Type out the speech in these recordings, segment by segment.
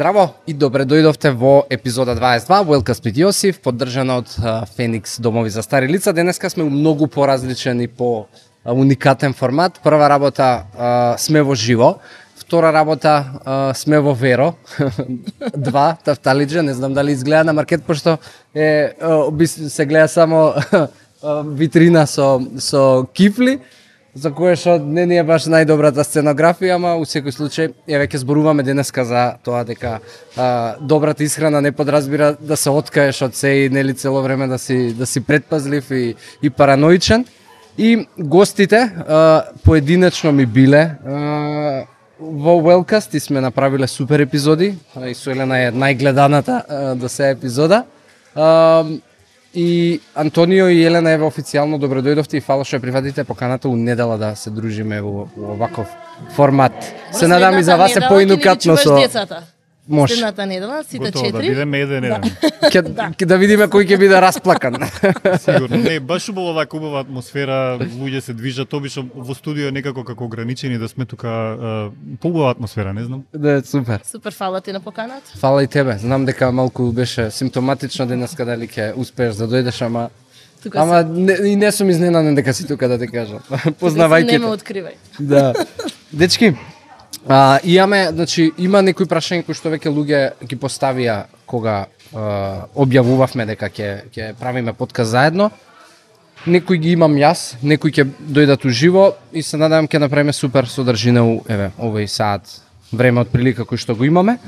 Здраво и добре дојдовте во епизода 22 Welcome with Јосиф, поддржана од Феникс Домови за стари лица. Денеска сме у многу поразличен и по уникатен формат. Прва работа а, сме во живо, втора работа а, сме во Веро. Два, Тафталиджа, не знам дали изгледа на маркет, пошто е, се гледа само витрина со, со кифли за кое што не ни е баш најдобрата сценографија, ама у секој случај е веќе зборуваме денеска за тоа дека а, добрата исхрана не подразбира да се откаеш од се и нели цело време да си да си предпазлив и и параноичен. И гостите а, поединечно ми биле а, во Wellcast и сме направиле супер епизоди. И со Елена е најгледаната а, до се епизода. А, И Антонио и Елена еве официјално добро дојдовте и фала што ја прифатите поканата у недела да се дружиме во, во оваков формат. Се надам и за вас е поинукатно со децата. Може. Следната недела, сите Готово, да четири. бидеме еден еден. Ќе ќе да видиме кој ќе биде расплакан. Сигурно. Не, баш убава вака убава атмосфера, луѓе се движат, обично во студио е некако како ограничени да сме тука поубава атмосфера, не знам. да, супер. Супер, фала ти на поканата. Фала и тебе. Знам дека малку беше симптоматично денеска дали ќе успееш да дојдеш, ама Тука Ама не, и не сум изненаден дека си тука да те кажам. Познавајќи Не ме откривај. Да. Дечки, а, имаме, значи, има некои прашања кои што веќе луѓе ги поставија кога а, објавувавме дека ќе ќе правиме подкаст заедно. Некои ги имам јас, некои ќе дојдат уживо и се надевам ќе направиме супер содржина у еве овој саат време од прилика кој што го имаме.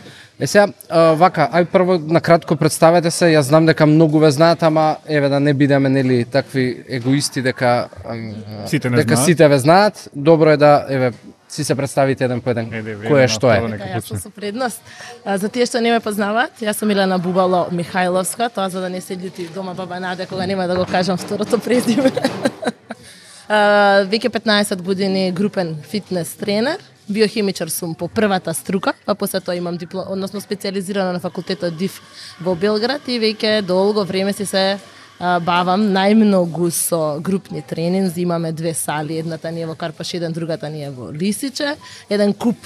Е сега, а, вака, ај прво на кратко представете се, јас знам дека многу ве знаат, ама еве да не бидеме нели такви егоисти дека Сите не дека знаат. сите ве знаат. Добро е да еве си се представите еден по еден кој е на што е. Така, јас сум со предност. А, за тие што не ме познаваат, јас сум Милена Бубало Михајловска, тоа за да не се љути дома баба Наде кога нема да го кажам второто презиме. А, веќе 15 години групен фитнес тренер, биохимичар сум по првата струка, па после тоа имам диплом, односно специализирана на факултетот ДИФ во Белград и веќе долго време си се а, бавам најмногу со групни тренинзи, имаме две сали, едната ни е во Карпаш 1, другата ни е во Лисиче, еден куп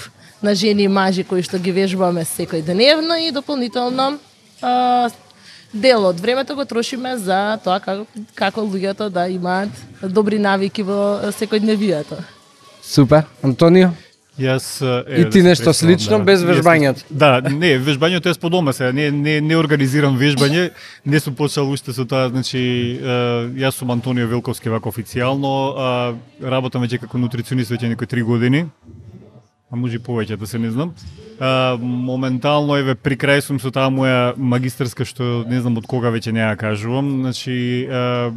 на жени и мажи кои што ги вежбаме секој деневно и дополнително а, дел од времето го трошиме за тоа како, како луѓето да имаат добри навики во секојдневието. Супер. Антонио? Јас е, И ти да се нешто слично, без Јас- вежбањето? Да, не, вежбањето е по дома сега, не не не организирам вежбање, не сум почел уште со тоа, значи јас сум Антонио Велковски вака официјално, а, работам веќе како нутриционист веќе некои три години. А може повеќе, да се не знам. А, моментално еве при крај сум со таа моја магистарска што не знам од кога веќе не ја кажувам, значи а,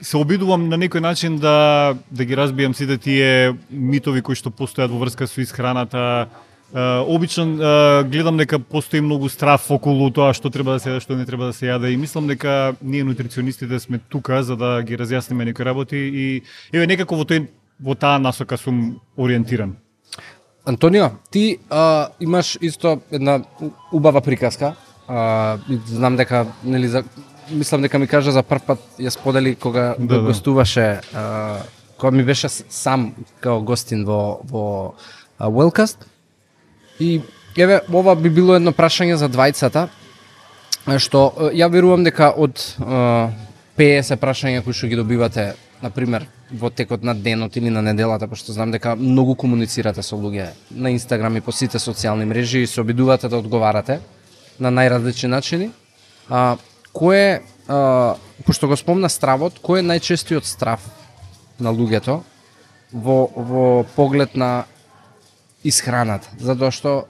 се обидувам на некој начин да да ги разбијам сите тие митови кои што постојат во врска со исхраната. Uh, обично uh, гледам дека постои многу страф околу тоа што треба да се јаде, што не треба да се јаде и мислам дека ние нутриционистите сме тука за да ги разјасниме некои работи и еве некако во тој во таа насока сум ориентиран. Антонио, ти а, имаш исто една убава приказка. А, знам дека нели за мислам дека ми кажа за прв пат ја сподели кога Да, да, гостуваше а, кога ми беше сам као гостин во во а, Wellcast. И еве ова би било едно прашање за двајцата што ја верувам дека од а, 50 прашања кои што ги добивате на пример во текот на денот или на неделата, пошто знам дека многу комуницирате со луѓе на Инстаграм и по сите социјални мрежи и се обидувате да одговарате на најразлични начини. А, кој е, а, пошто го спомна стравот, кој е најчестиот страв на луѓето во, во поглед на исхраната? Затоа што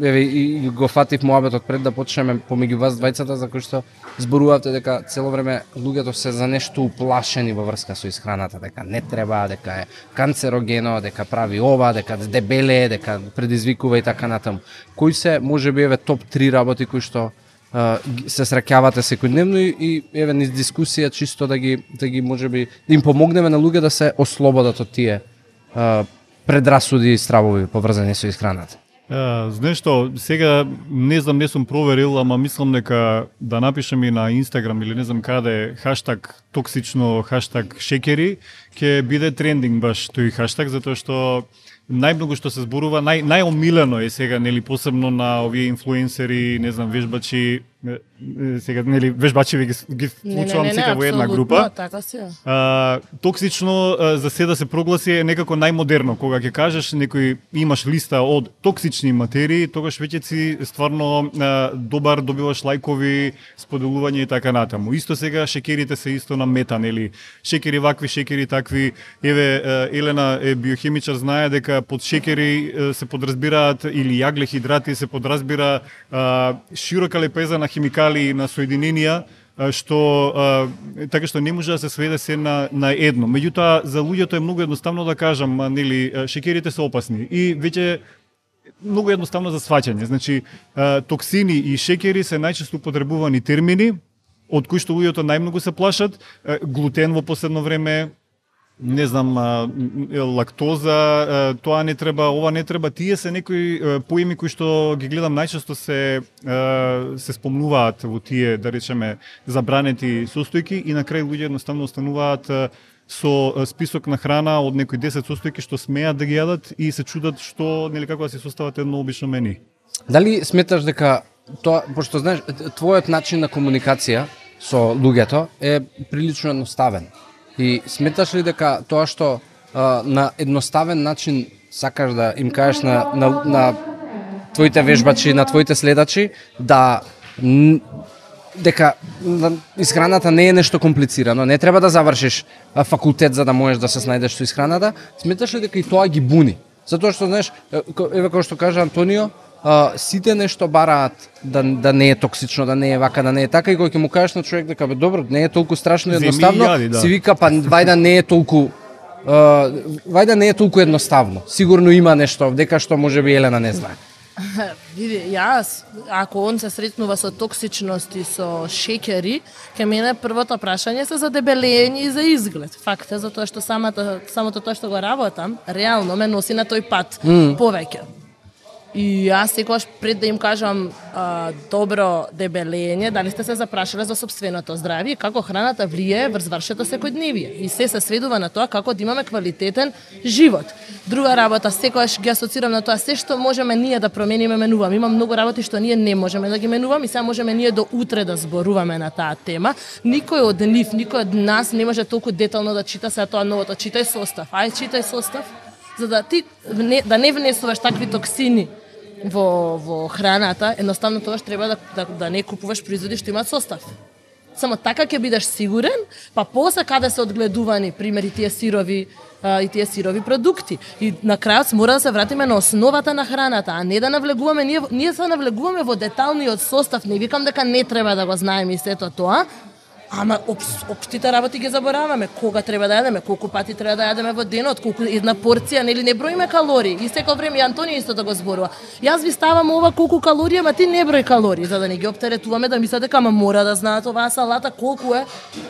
еве и, и го фатив моабетот пред да почнеме помеѓу вас двајцата за кој што зборувавте дека цело време луѓето се за нешто уплашени во врска со исхраната, дека не треба, дека е канцерогено, дека прави ова, дека дебеле, дека предизвикува и така натаму. Кои се можеби еве топ 3 работи кои што се среќавате секојдневно и, и еве низ дискусија чисто да ги да ги можеби да им помогнеме на луѓе да се ослободат од тие а, предрасуди и стравови поврзани со исхраната. Знаеш што, сега не знам, не сум проверил, ама мислам дека да напишам и на Инстаграм или не знам каде хаштаг токсично, хаштаг шекери, ќе биде трендинг баш тој хаштаг, затоа што најмногу што се зборува, нај најомилено е сега нели посебно на овие инфлуенсери, не знам, вежбачи, сега нели вежбачи ги ги вклучувам сите во една група. Така. А, токсично а, за се да се прогласи е некако најмодерно. Кога ќе кажеш некој имаш листа од токсични материи, тогаш веќе си стварно а, добар, добиваш лајкови, споделување и така натаму. Исто сега шекерите се исто на мета, нели? Шекери вакви, шекери такви. Еве Елена е биохимичар, знае дека под шекери се подразбираат или јаглехидрати се подразбира а, широка лепеза на химикали на соединенија што така што не може да се сведе се на на едно. Меѓутоа за луѓето е многу едноставно да кажам, нели, шекерите се опасни и веќе многу едноставно за сваќање. Значи, токсини и шекери се најчесто употребувани термини од кои што луѓето најмногу се плашат. Глутен во последно време не знам, лактоза, тоа не треба, ова не треба, тие се некои поими кои што ги гледам најчесто се се спомнуваат во тие, да речеме, забранети состојки и на крај луѓе едноставно остануваат со список на храна од некои 10 состојки што смеат да ги јадат и се чудат што нели како да се состават едно обично мени. Дали сметаш дека тоа, пошто знаеш, твојот начин на комуникација со луѓето е прилично едноставен. И сметаш ли дека тоа што а, на едноставен начин сакаш да им кажеш на, на, на твоите вежбачи, на твоите следачи, да дека исхраната не е нешто комплицирано, не треба да завршиш факултет за да можеш да се снајдеш со исхраната, сметаш ли дека и тоа ги буни? Затоа што знаеш, еве како што кажа Антонио, а, сите нешто бараат да, да не е токсично, да не е вака, да не е така и кога ќе му кажеш на човек дека бе добро, не е толку страшно и едноставно, јади, да. си вика па вајда не е толку а, вајда не е толку едноставно. Сигурно има нешто дека што може би Елена не знае. Види, јас, ако он се сретнува со токсичност и со шекери, ке мене првото прашање се за дебелење и за изглед. Факт е затоа што самата, самото тоа што го работам, реално ме носи на тој пат mm. повеќе. И јас секогаш пред да им кажам а, добро дебелење, дали сте се запрашале за собственото здравје и како храната влијае врз вашето секојдневие. И се се сведува на тоа како да имаме квалитетен живот. Друга работа, секогаш ги асоцирам на тоа се што можеме ние да промениме менувам. Има многу работи што ние не можеме да ги менувам и сега можеме ние до утре да зборуваме на таа тема. Никој од нив, никој од нас не може толку детално да чита сега тоа новото. Читај состав. Ај читај состав за да ти не, да не внесуваш такви токсини во, во храната, едноставно тоа што треба да, да, да не купуваш производи што имаат состав. Само така ќе бидеш сигурен, па после каде се одгледувани, примери тие сирови а, и тие сирови продукти. И на крајот мора да се вратиме на основата на храната, а не да навлегуваме, ние, ние се навлегуваме во деталниот состав, не викам дека не треба да го знаеме и сето тоа, Ама општите работи ги забораваме. Кога треба да јадеме, колку пати треба да јадеме во денот, колку една порција, нели не броиме калории. И секој време и Антонио исто да го зборува. Јас ви ставам ова колку калории, ама ти не број калории, за да не ги оптеретуваме да мислат дека ама мора да знаат оваа салата колку е,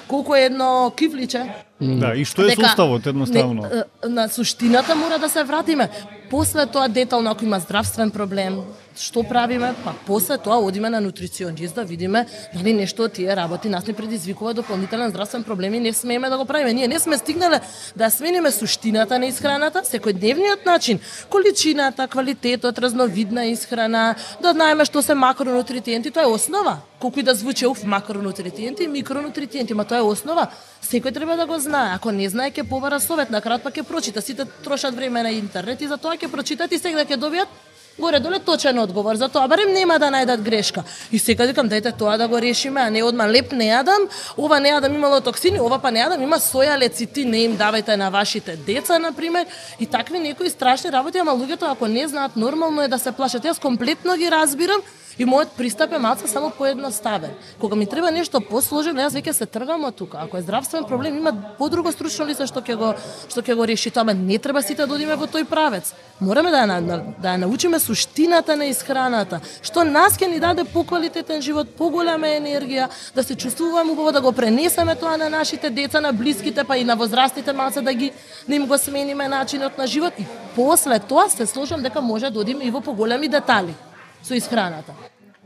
колку е едно кифличе. Да, и што е Дека составот едноставно? Не, на суштината мора да се вратиме. После тоа детално ако има здравствен проблем, што правиме? Па после тоа одиме на нутриционист да видиме дали нешто од тие работи нас не предизвикува дополнителен здравствен проблем и не смееме да го правиме. Ние не сме стигнале да смениме суштината на исхраната, секојдневниот начин, количината, квалитетот, разновидна исхрана, да знаеме што се макронутриенти, тоа е основа. Колку и да звучи уф макронутриенти и микронутриенти, ма тоа е основа. Секој треба да го знае. Ако не знае, ќе побара совет, на кратко, па ќе прочита. Сите трошат време на интернет и за тоа ќе прочитат и сега ќе добијат горе доле точен одговор за тоа, барем нема да најдат грешка. И сега викам дајте тоа да го решиме, а не одма леп не јадам, ова не јадам имало токсини, ова па не јадам има соја лецити, не им давајте на вашите деца на пример, и такви некои страшни работи, ама луѓето ако не знаат нормално е да се плашат. Јас комплетно ги разбирам, И мојот пристап е малку само поедноставен. Кога ми треба нешто посложено, јас веќе се тргам од тука. Ако е здравствен проблем, има подруго стручно лице што ќе го што ќе го реши тоа, не треба сите да одиме во тој правец. Мораме да ја, да ја научиме суштината на исхраната, што нас ќе ни даде поквалитетен живот, поголема енергија, да се чувствуваме убаво, да го пренесеме тоа на нашите деца, на блиските, па и на возрастите малце да ги да им го смениме начинот на живот и после тоа се сложам дека може да одиме и во поголеми детали со исхраната.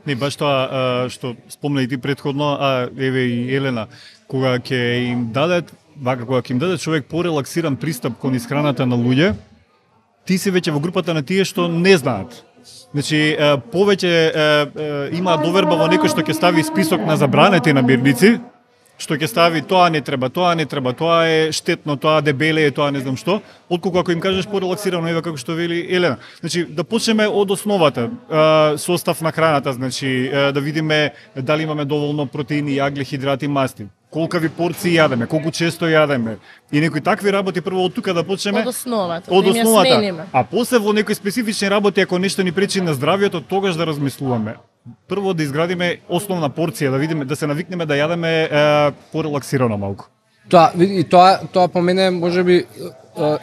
Не, баш тоа а, што спомна и ти предходно, а еве и Елена, кога ќе им дадат, вака кога ќе им даде човек порелаксиран пристап кон исхраната на луѓе, ти си веќе во групата на тие што не знаат. Значи, повеќе има доверба во некој што ќе стави список на забранети намирници, што ќе стави тоа не треба, тоа не треба, тоа е штетно, тоа дебеле е, тоа не знам што, отколку ако им кажеш порелаксирано, ева како што вели Елена. Значи, да почнеме од основата, состав на храната, значи, да видиме дали имаме доволно протеини, јагле, хидрати, масти колкави порции јадеме, колку често јадеме. И некои такви работи прво од тука да почнеме. Од основата. Од да основата. А после во некои специфични работи ако нешто ни пречи на здравието, тогаш да размислуваме. Прво да изградиме основна порција, да видиме да се навикнеме да јадеме е, порелаксирано малку. Тоа види, и тоа тоа по мене можеби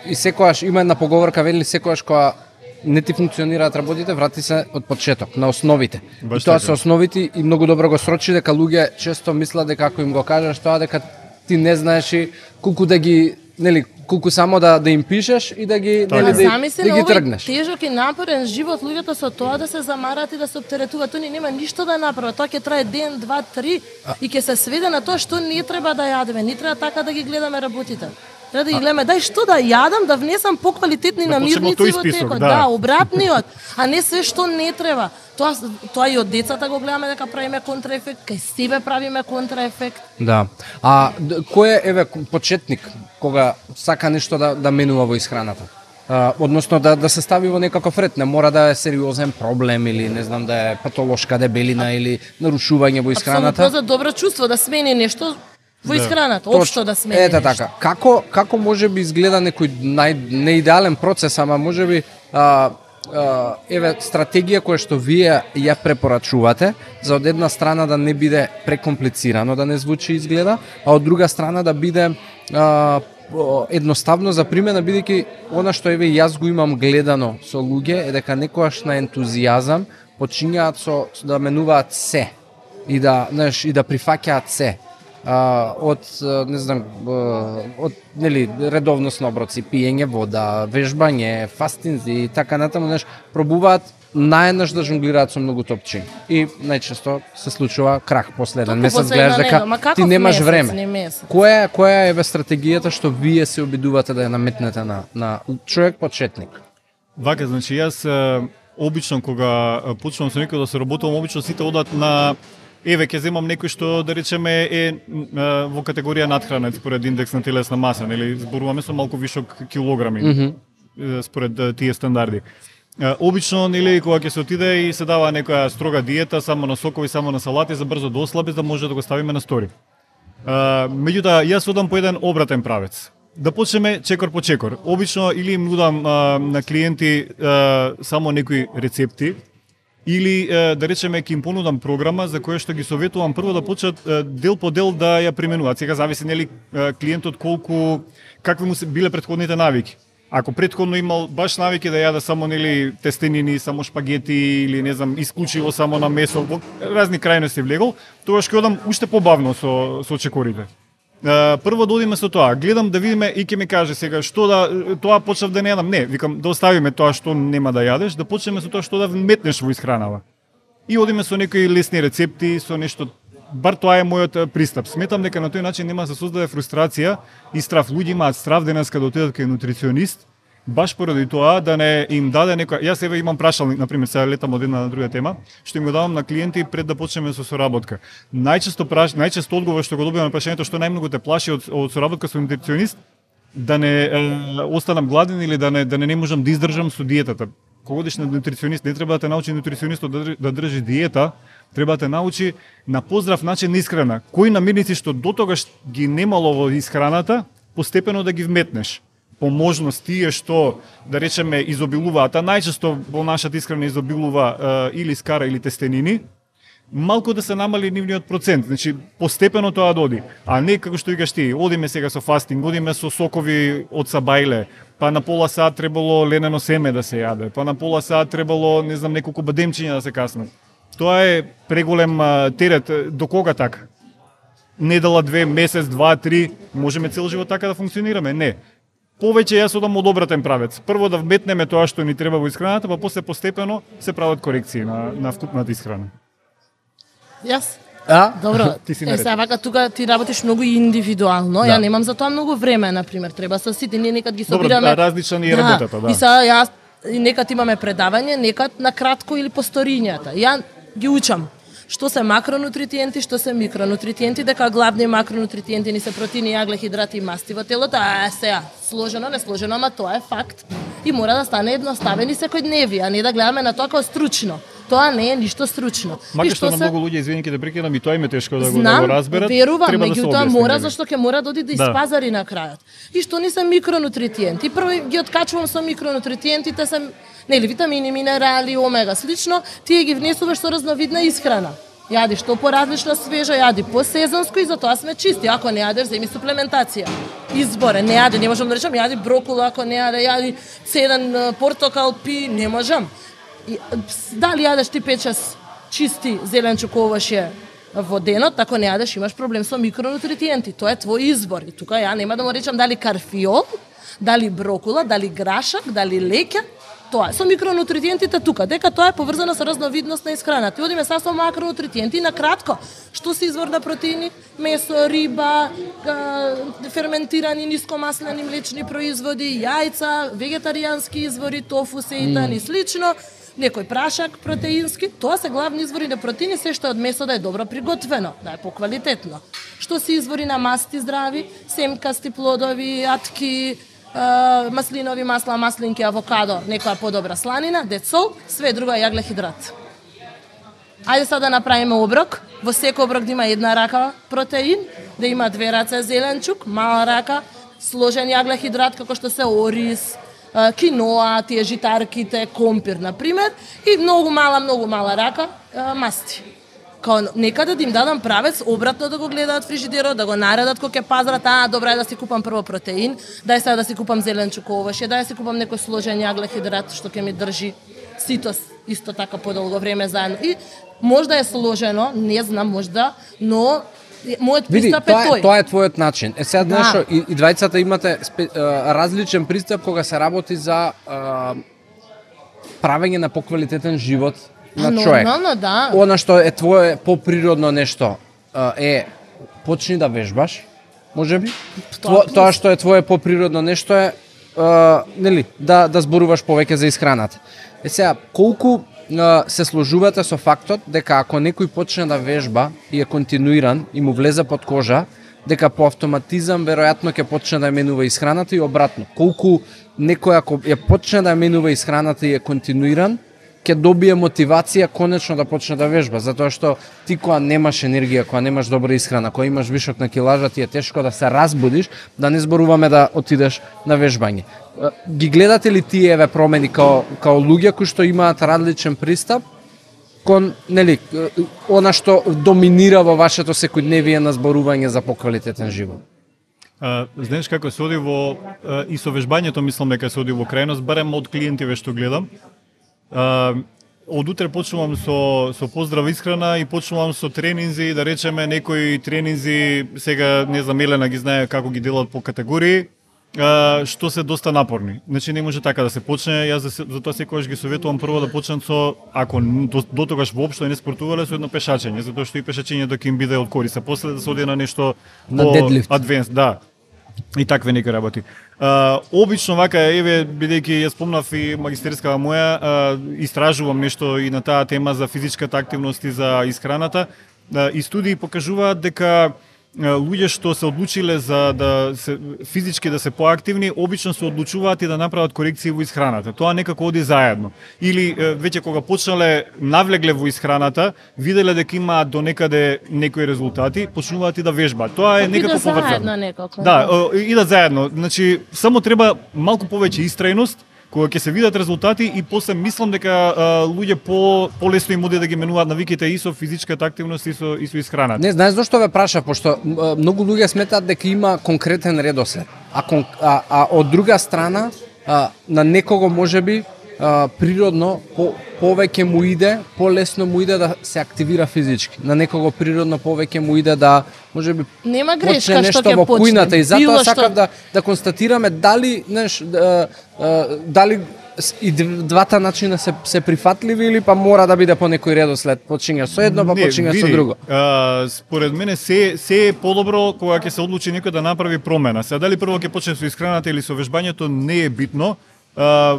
и секогаш има една поговорка вели секогаш кога не ти функционираат работите, врати се од почеток, на основите. Баш и тоа така. се основите и многу добро го срочи дека луѓе често мислат дека ако им го кажеш тоа дека ти не знаеш и колку да ги нели колку само да да им пишеш и да ги Така. нели А да, замисли да на ги овој тргнеш. тежок и напорен живот луѓето со тоа да се замарат и да се оптеретуваат, тони нема ништо да направат. Тоа ќе трае ден, два, три и ќе се сведе на тоа што не треба да јадеме, не треба така да ги гледаме работите. Треба да ги гледаме, дај што да јадам, да внесам поквалитетни Да намирници во текот. да. Да, обратниот, а не се што не треба. Тоа тоа и од децата го гледаме дека правиме контраефект, кај себе правиме контраефект. Да. А кој е еве почетник кога сака нешто да да менува во исхраната? А, односно да да се стави во некаков ред, не мора да е сериозен проблем или не знам да е патолошка дебелина или нарушување во Апсолутно исхраната. за добро чувство да смени нешто во Да. исхраната, Точно. општо да смени Ете така. Како како може би изгледа некој нај неидеален процес, ама може би а, а, еве стратегија која што вие ја препорачувате за од една страна да не биде прекомплицирано да не звучи изгледа, а од друга страна да биде а, едноставно за примена бидејќи она што еве јас го имам гледано со луѓе е дека некојаш на ентузијазам почињаат со да менуваат се и да знаеш и да прифаќаат се а, од не знам од нели редовност на оброци, пиење вода, вежбање, фастинзи и така натаму, знаеш, пробуваат наеднаш да жонглираат со многу топчиња. И најчесто се случува крах после еден Токму месец гледаш дека ти немаш месец, време. не месец? Која е која е еве стратегијата што вие се обидувате да ја наметнете на на човек почетник? Вака, значи јас обично кога почнувам со некој да се работувам, обично сите одат на Еве, ќе земам некој што, да речеме, е, е во категорија надхранет според индекс на телесна маса, нели, зборуваме со малку вишок килограми, mm -hmm. според тие стандарди. Обично, нели, кога ќе се отиде и се дава некоја строга диета, само на сокови, само на салати, за брзо да ослаби, за да може да го ставиме на стори. Меѓутоа, јас одам по еден обратен правец. Да почнеме чекор по чекор. Обично или им нудам а, на клиенти а, само некои рецепти, или да речеме ќе им понудам програма за која што ги советувам прво да почнат дел по дел да ја применуваат. Сега зависи нели клиентот колку какви му се биле претходните навики. Ако претходно имал баш навики да јаде само нели тестенини, само шпагети или не знам исклучиво само на месо, во разни крајности влегол, тогаш ќе одам уште побавно со со чекорите. Прво да одиме со тоа, гледам да видиме и ќе ми каже сега што да тоа почнав да не јадам. Не, викам да оставиме тоа што нема да јадеш, да почнеме со тоа што да вметнеш во исхранава. И одиме со некои лесни рецепти, со нешто бар тоа е мојот пристап. Сметам дека на тој начин нема да се создаде фрустрација и страв. Луѓе имаат страв денеска да отидат кај нутриционист, баш поради тоа да не им даде некоја јас еве имам прашалник на пример сега летам од една на друга тема. Што им го давам на клиенти пред да почнеме со соработка. Најчесто праш најчесто одговор што го добивам на прашањето што најмногу те плаши од, од соработка со нутриционист да не е, останам гладен или да не да не, не можам да издржам со диетата. Кога одиш на нутриционист не треба да те научи нутриционистот да, држи- да држи диета треба да те научи на поздрав начин на исхрана. Кои намирници што дотогаш ги немало во исхраната постепено да ги вметнеш поможност тие што да речеме изобилуваат, а најчесто во нашата искрена изобилува е, или скара или тестенини, малку да се намали нивниот процент, значи постепено тоа доди, а не како што викаш ти, одиме сега со фастинг, одиме со сокови од сабајле, па на пола саат требало ленено семе да се јаде, па на пола саат требало, не знам, неколку бадемчиња да се каснат. Тоа е преголем терет, до кога така? недела, две, месец, два, три, можеме цел живот така да функционираме? Не. Повеќе јас одам од обратен правец. Прво да вметнеме тоа што ни треба во исхраната, па после постепено се прават корекции на, на вкупната исхрана. Јас А? Добро, Ти си е, наред. сега вака тука ти работиш многу индивидуално, Да. ја немам за тоа многу време, на пример, треба со сите, ние некад ги Добро, собираме. да, различна ни е работата, да. И сега јас и некад имаме предавање, некад на кратко или по сторињата. Ја ги учам што се макронутриенти, што се микронутриенти, дека главни макронутриенти ни се протеини, јаглехидрати и масти во телото, а сега сложено, не сложено, ама тоа е факт. И мора да стане едноставен и секојдневие, а не да гледаме на тоа како стручно. Тоа не е ништо стручно. Макар што на се- многу луѓе извини ќе те прекинам и тоа им е тешко да го, да Знам, го разберат. верувам, треба да меѓутоа објасни, мора зашто ќе мора да оди да Да. испазари на крајот. И што ни се микронутриенти? Прво ги откачувам со микронутриентите се нели витамини, минерали, омега слично, тие ги внесуваш со разновидна исхрана. Јади што поразлично свежо, јади посезонско и затоа сме чисти. Ако не јадеш, земи суплементација. Изборе, не јади, не можам да речам, јади брокула, ако не јаде, јади цеден портокал, пи, не можам. И, дали јадеш ти 5-6 чисти зеленчук овоше во денот, ако не јадеш имаш проблем со микронутриенти. Тоа е твој избор. И тука ја нема да му речам дали карфиол, дали брокула, дали грашак, дали леќа, тоа. Со микронутриентите тука, дека тоа е поврзано со разновидност на исхрана. Ти одиме са со макронутриенти на кратко. Што се извор на протеини? Месо, риба, ферментирани нискомаслени млечни производи, јајца, вегетаријански извори, тофу, сеитан и слично некој прашак протеински, тоа се главни извори на протеини, се што е од месо да е добро приготвено, да е поквалитетно. Што се извори на масти здрави, семкасти плодови, атки, маслинови масла, маслинки, авокадо, некоја подобра сланина, децол, све друго е јаглехидрат. Ајде сега да направиме оброк. Во секој оброк да има една рака протеин, да има две раце зеленчук, мала рака, сложен јаглехидрат како што се ориз, киноа, тие житарките, компир, на пример, и многу мала, многу мала рака масти. Као некаде да им дадам правец, обратно да го гледаат фрижидерот, да го наредат кога ќе пазарат, а добра е да си купам прво протеин, дај сега да си купам зеленчук овоше, дај да си купам некој сложен јаглехидрат што ќе ми држи ситос исто така подолго време заедно. И можда е сложено, не знам, можда, но е- мојот Види, пристап е тоа тој. е, тоа е твојот начин. Е сега знаеш Да. и, и двајцата имате спе, а, различен пристап кога се работи за а, правење на поквалитетен живот на човек. Нормално, да. Она што е твое поприродно нешто е почни да вежбаш, можеби. Плюс. тоа што е твое поприродно нешто е а, нели да да зборуваш повеќе за исхраната. Е сега колку се сложувате со фактот дека ако некој почне да вежба и е континуиран и му влезе под кожа, дека по автоматизам веројатно ќе почне да менува исхраната и обратно. Колку некој ако ја почне да менува исхраната и е континуиран, ќе добие мотивација конечно да почне да вежба, затоа што ти кога немаш енергија, кога немаш добра исхрана, кога имаш вишок на килажа, ти е тешко да се разбудиш, да не зборуваме да отидеш на вежбање. Ги гледате ли тие еве промени као као луѓе кои што имаат различен пристап кон нели она што доминира во вашето секојдневие на зборување за поквалитетен живот? А, знаеш како се оди во а, и со вежбањето мислам дека се оди во крајност, барем од клиентиве што гледам. Од утре почнувам со со поздрав исхрана и почнувам со тренинзи, да речеме некои тренинзи, сега не знам Елена ги знае како ги делат по категории, а, што се доста напорни. Значи не може така да се почне. Јас за, се- затоа секогаш ги советувам прво да почнат со ако до, до тогаш воопшто не спортувале со едно пешачење, затоа што и пешачењето ќе им биде од корист. А после да се оди на нешто На по адвенс, да. И такви некои работи. А, обично вака, еве, бидејќи ја спомнав и магистерскава моја, а, истражувам нешто и на таа тема за физичката активност и за исхраната. А, и студии покажуваат дека а, луѓе што се одлучиле за да се физички да се поактивни, обично се одлучуваат и да направат корекции во исхраната. Тоа некако оди заедно. Или веќе кога почнале навлегле во исхраната, виделе дека имаат до некаде некои резултати, почнуваат и да вежбаат. Тоа е некако поврзано. Да, идат заедно. Значи, само треба малку повеќе истрајност, кога ќе се видат резултати и после мислам дека а, луѓе по полесно им оди да ги менуваат навиките и со физичката активност и со и со исхраната. Не, знаеш зошто ве праша, пошто многу луѓе сметаат дека има конкретен редослед. А, кон, а, а од друга страна, а, на некого можеби а, природно по, повеќе му иде, полесно му иде да се активира физички. На некого природно повеќе му иде да можеби Нема почне грешка нешто што ќе во почне. кујната и затоа сакав што- да да констатираме дали, знаеш, да, дали и дв- двата начина се се прифатливи или па мора да биде по некој редослед, почињаш со едно, па Не, почињаш со друго. А, според мене се се е подобро кога ќе се одлучи некој да направи промена. Сега дали прво ќе почне со исхраната или со вежбањето не е битно. А,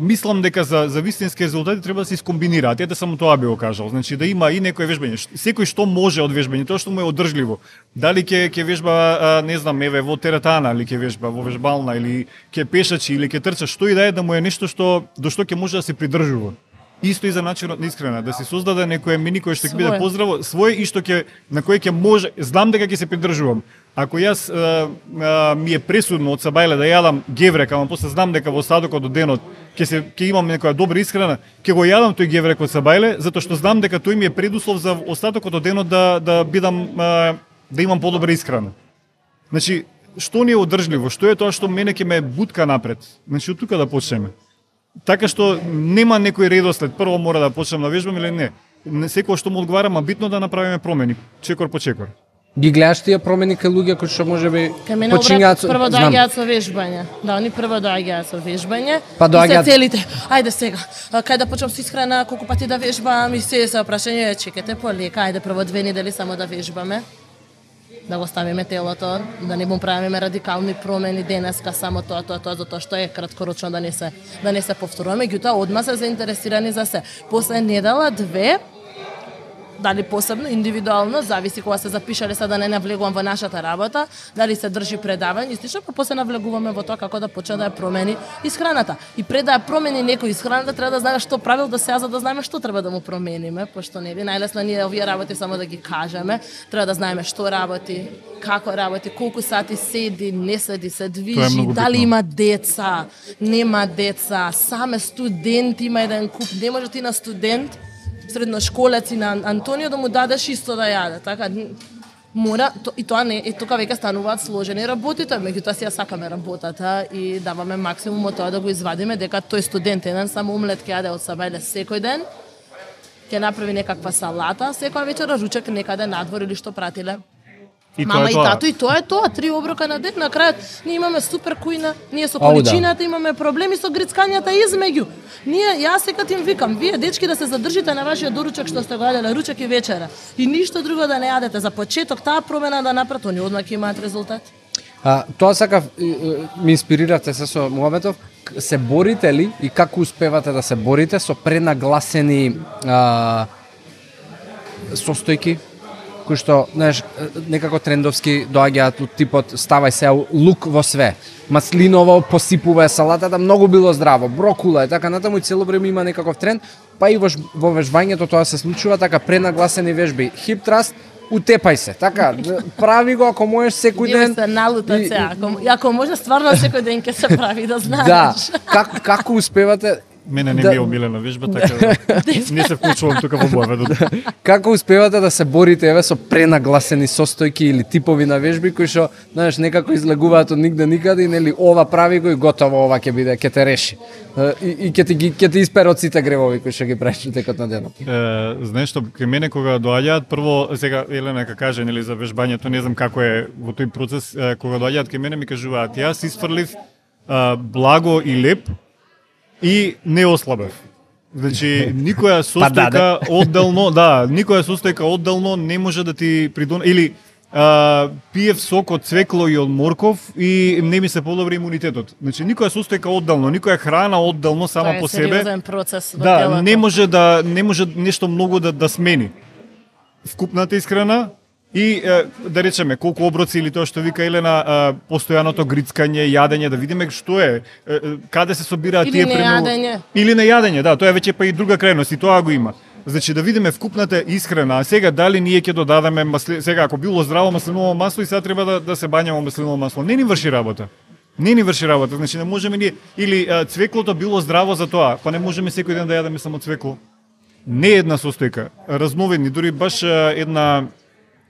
мислам дека за за вистински резултати треба да се искомбинираат. Ете само тоа би го кажал. Значи да има и некој вежбање. Секој што може од вежбање, тоа што му е одржливо. Дали ќе ќе вежба а, не знам, еве во теретана или ќе вежба во вежбална или ќе пешачи или ќе трча, што и да е да му е нешто што до што ќе може да се придржува. Исто и за начинот на искрена, да се создаде некое мини кое што ќе биде поздраво, своje и што ќе на кој ќе може, знам дека ќе се придржувам. Ако јас а, а, ми е пресудно од сабајле да јадам геврек, ама после знам дека во остатокот од денот ќе се ќе имам некоја добра исхрана, ќе го јадам тој геврек од сабајле, затоа што знам дека тој ми е предуслов за остатокот од денот да да бидам а, да имам подобра исхрана. Значи, што ни е одржливо, што е тоа што мене ќе ме бутка напред. Значи, од тука да почнеме. Така што нема некој редослед, прво мора да почнем да вежбам или не. Не секој што му одговара, ма битно да направиме промени, чекор по чекор. Ги гледаш тие промени кај луѓе кои што можеби почињаат со- прво доаѓаат со вежбање. Да, они прво доаѓаат со вежбање. Па И доаѓаат- се целите. Ајде сега. а, Кај да почнам со исхрана, колку пати да вежбам и се се прашање, чекате полека, ајде прво две недели само да вежбаме. Да го ставиме телото, да не му правиме радикални промени денеска само тоа тоа тоа затоа што е краткорочно да не се да не се повторува, меѓутоа одма се заинтересирани за се. После недела две дали посебно, индивидуално, зависи кога се запишале, сега да не навлегувам во нашата работа, дали се држи предавање и слично, па после навлегуваме во тоа како да почне да ја промени исхраната. И пред да ја промени некој исхраната, треба да знаеме што правил до сега, за да знаеме што треба да му промениме, пошто нели најлесно ние овие работи само да ги кажеме, треба да знаеме што работи, како работи, колку сати седи, не седи, се движи, дали има деца, нема деца, саме студент има еден куп, не може ти на студент средношколец и на Антонио да му дадеш исто да јаде, така мора то, и тоа не и тука веќе стануваат сложени работите, меѓутоа си ја сакаме работата и даваме максимум од тоа да го извадиме дека тој студент еден само омлет ќе јаде од сабајле секој ден, ќе направи некаква салата, секоја вечера ручек некаде надвор или што пратиле. И Мама и тато и тоа е тоа, три оброка на ден, на крајот ние имаме супер кујна, ние со да. количината имаме проблеми со грицкањата измеѓу. Ние јас секад им викам, вие дечки да се задржите на вашиот доручок што сте го јаделе ручек и вечера и ништо друго да не јадете за почеток таа промена да направат, они одма ќе имаат резултат. А, тоа сакав, ми инспириравте се со Муабетов, К- се борите ли и како успевате да се борите со пренагласени а, состојки кои што, знаеш, некако трендовски доаѓаат од типот ставај се лук во све. Маслиново посипува салатата, многу било здраво, брокула и така натаму и цело време има некаков тренд, па и во, вежбањето тоа се случува, така пренагласени вежби. Хип траст, утепај се, така, прави го ако можеш секој ден. се налутат и- се, ако, ако може стварно секој ден ќе се прави да знаеш. Да, како како успевате Мене не Да. ми е омилена вежба, така да не се вклучувам тука во боеведот. како успевате да се борите еве со пренагласени состојки или типови на вежби кои што знаеш некако излегуваат од нигде никаде и нели ова прави го и готово ова ќе биде ќе те реши. И, и ќе ти ги ќе ти испере од сите гревови кои што ги правиш текот на денот. Е, знаеш што, кај мене кога доаѓаат, прво, сега Елена ка каже, нели, за вежбањето, не знам како е во тој процес, кога доаѓаат кај мене ми кажуваат, јас isfрлив а, благо и леп и не ослабев. Значи, никоја состојка одделно, да, никоја состојка одделно не може да ти придон... Или а, пиев сок од цвекло и од морков и не ми се подобри имунитетот. Значи, никоја состојка одделно, никоја храна одделно сама Тоа е по себе сериозен процес во Да, телото. не може да не може нешто многу да да смени. Вкупната исхрана и е, да речеме колку оброци или тоа што вика Елена, е, постојаното грицкање, јадење, да видиме што е, каде се собираат Или тие нејадење. Или нејадење, да, тоа е веќе па и друга крајност и тоа го има. Значи да видиме вкупната исхрана, а сега дали ние ќе додадеме масли... сега ако било здраво маслиново масло и сега треба да, да се бањамо маслиново масло, не ни врши работа. Не ни врши работа, значи не можеме ние или а, цвеклото било здраво за тоа, па не можеме секој ден да јадеме само цвекло. Не една состојка, разновидни, дури баш а, една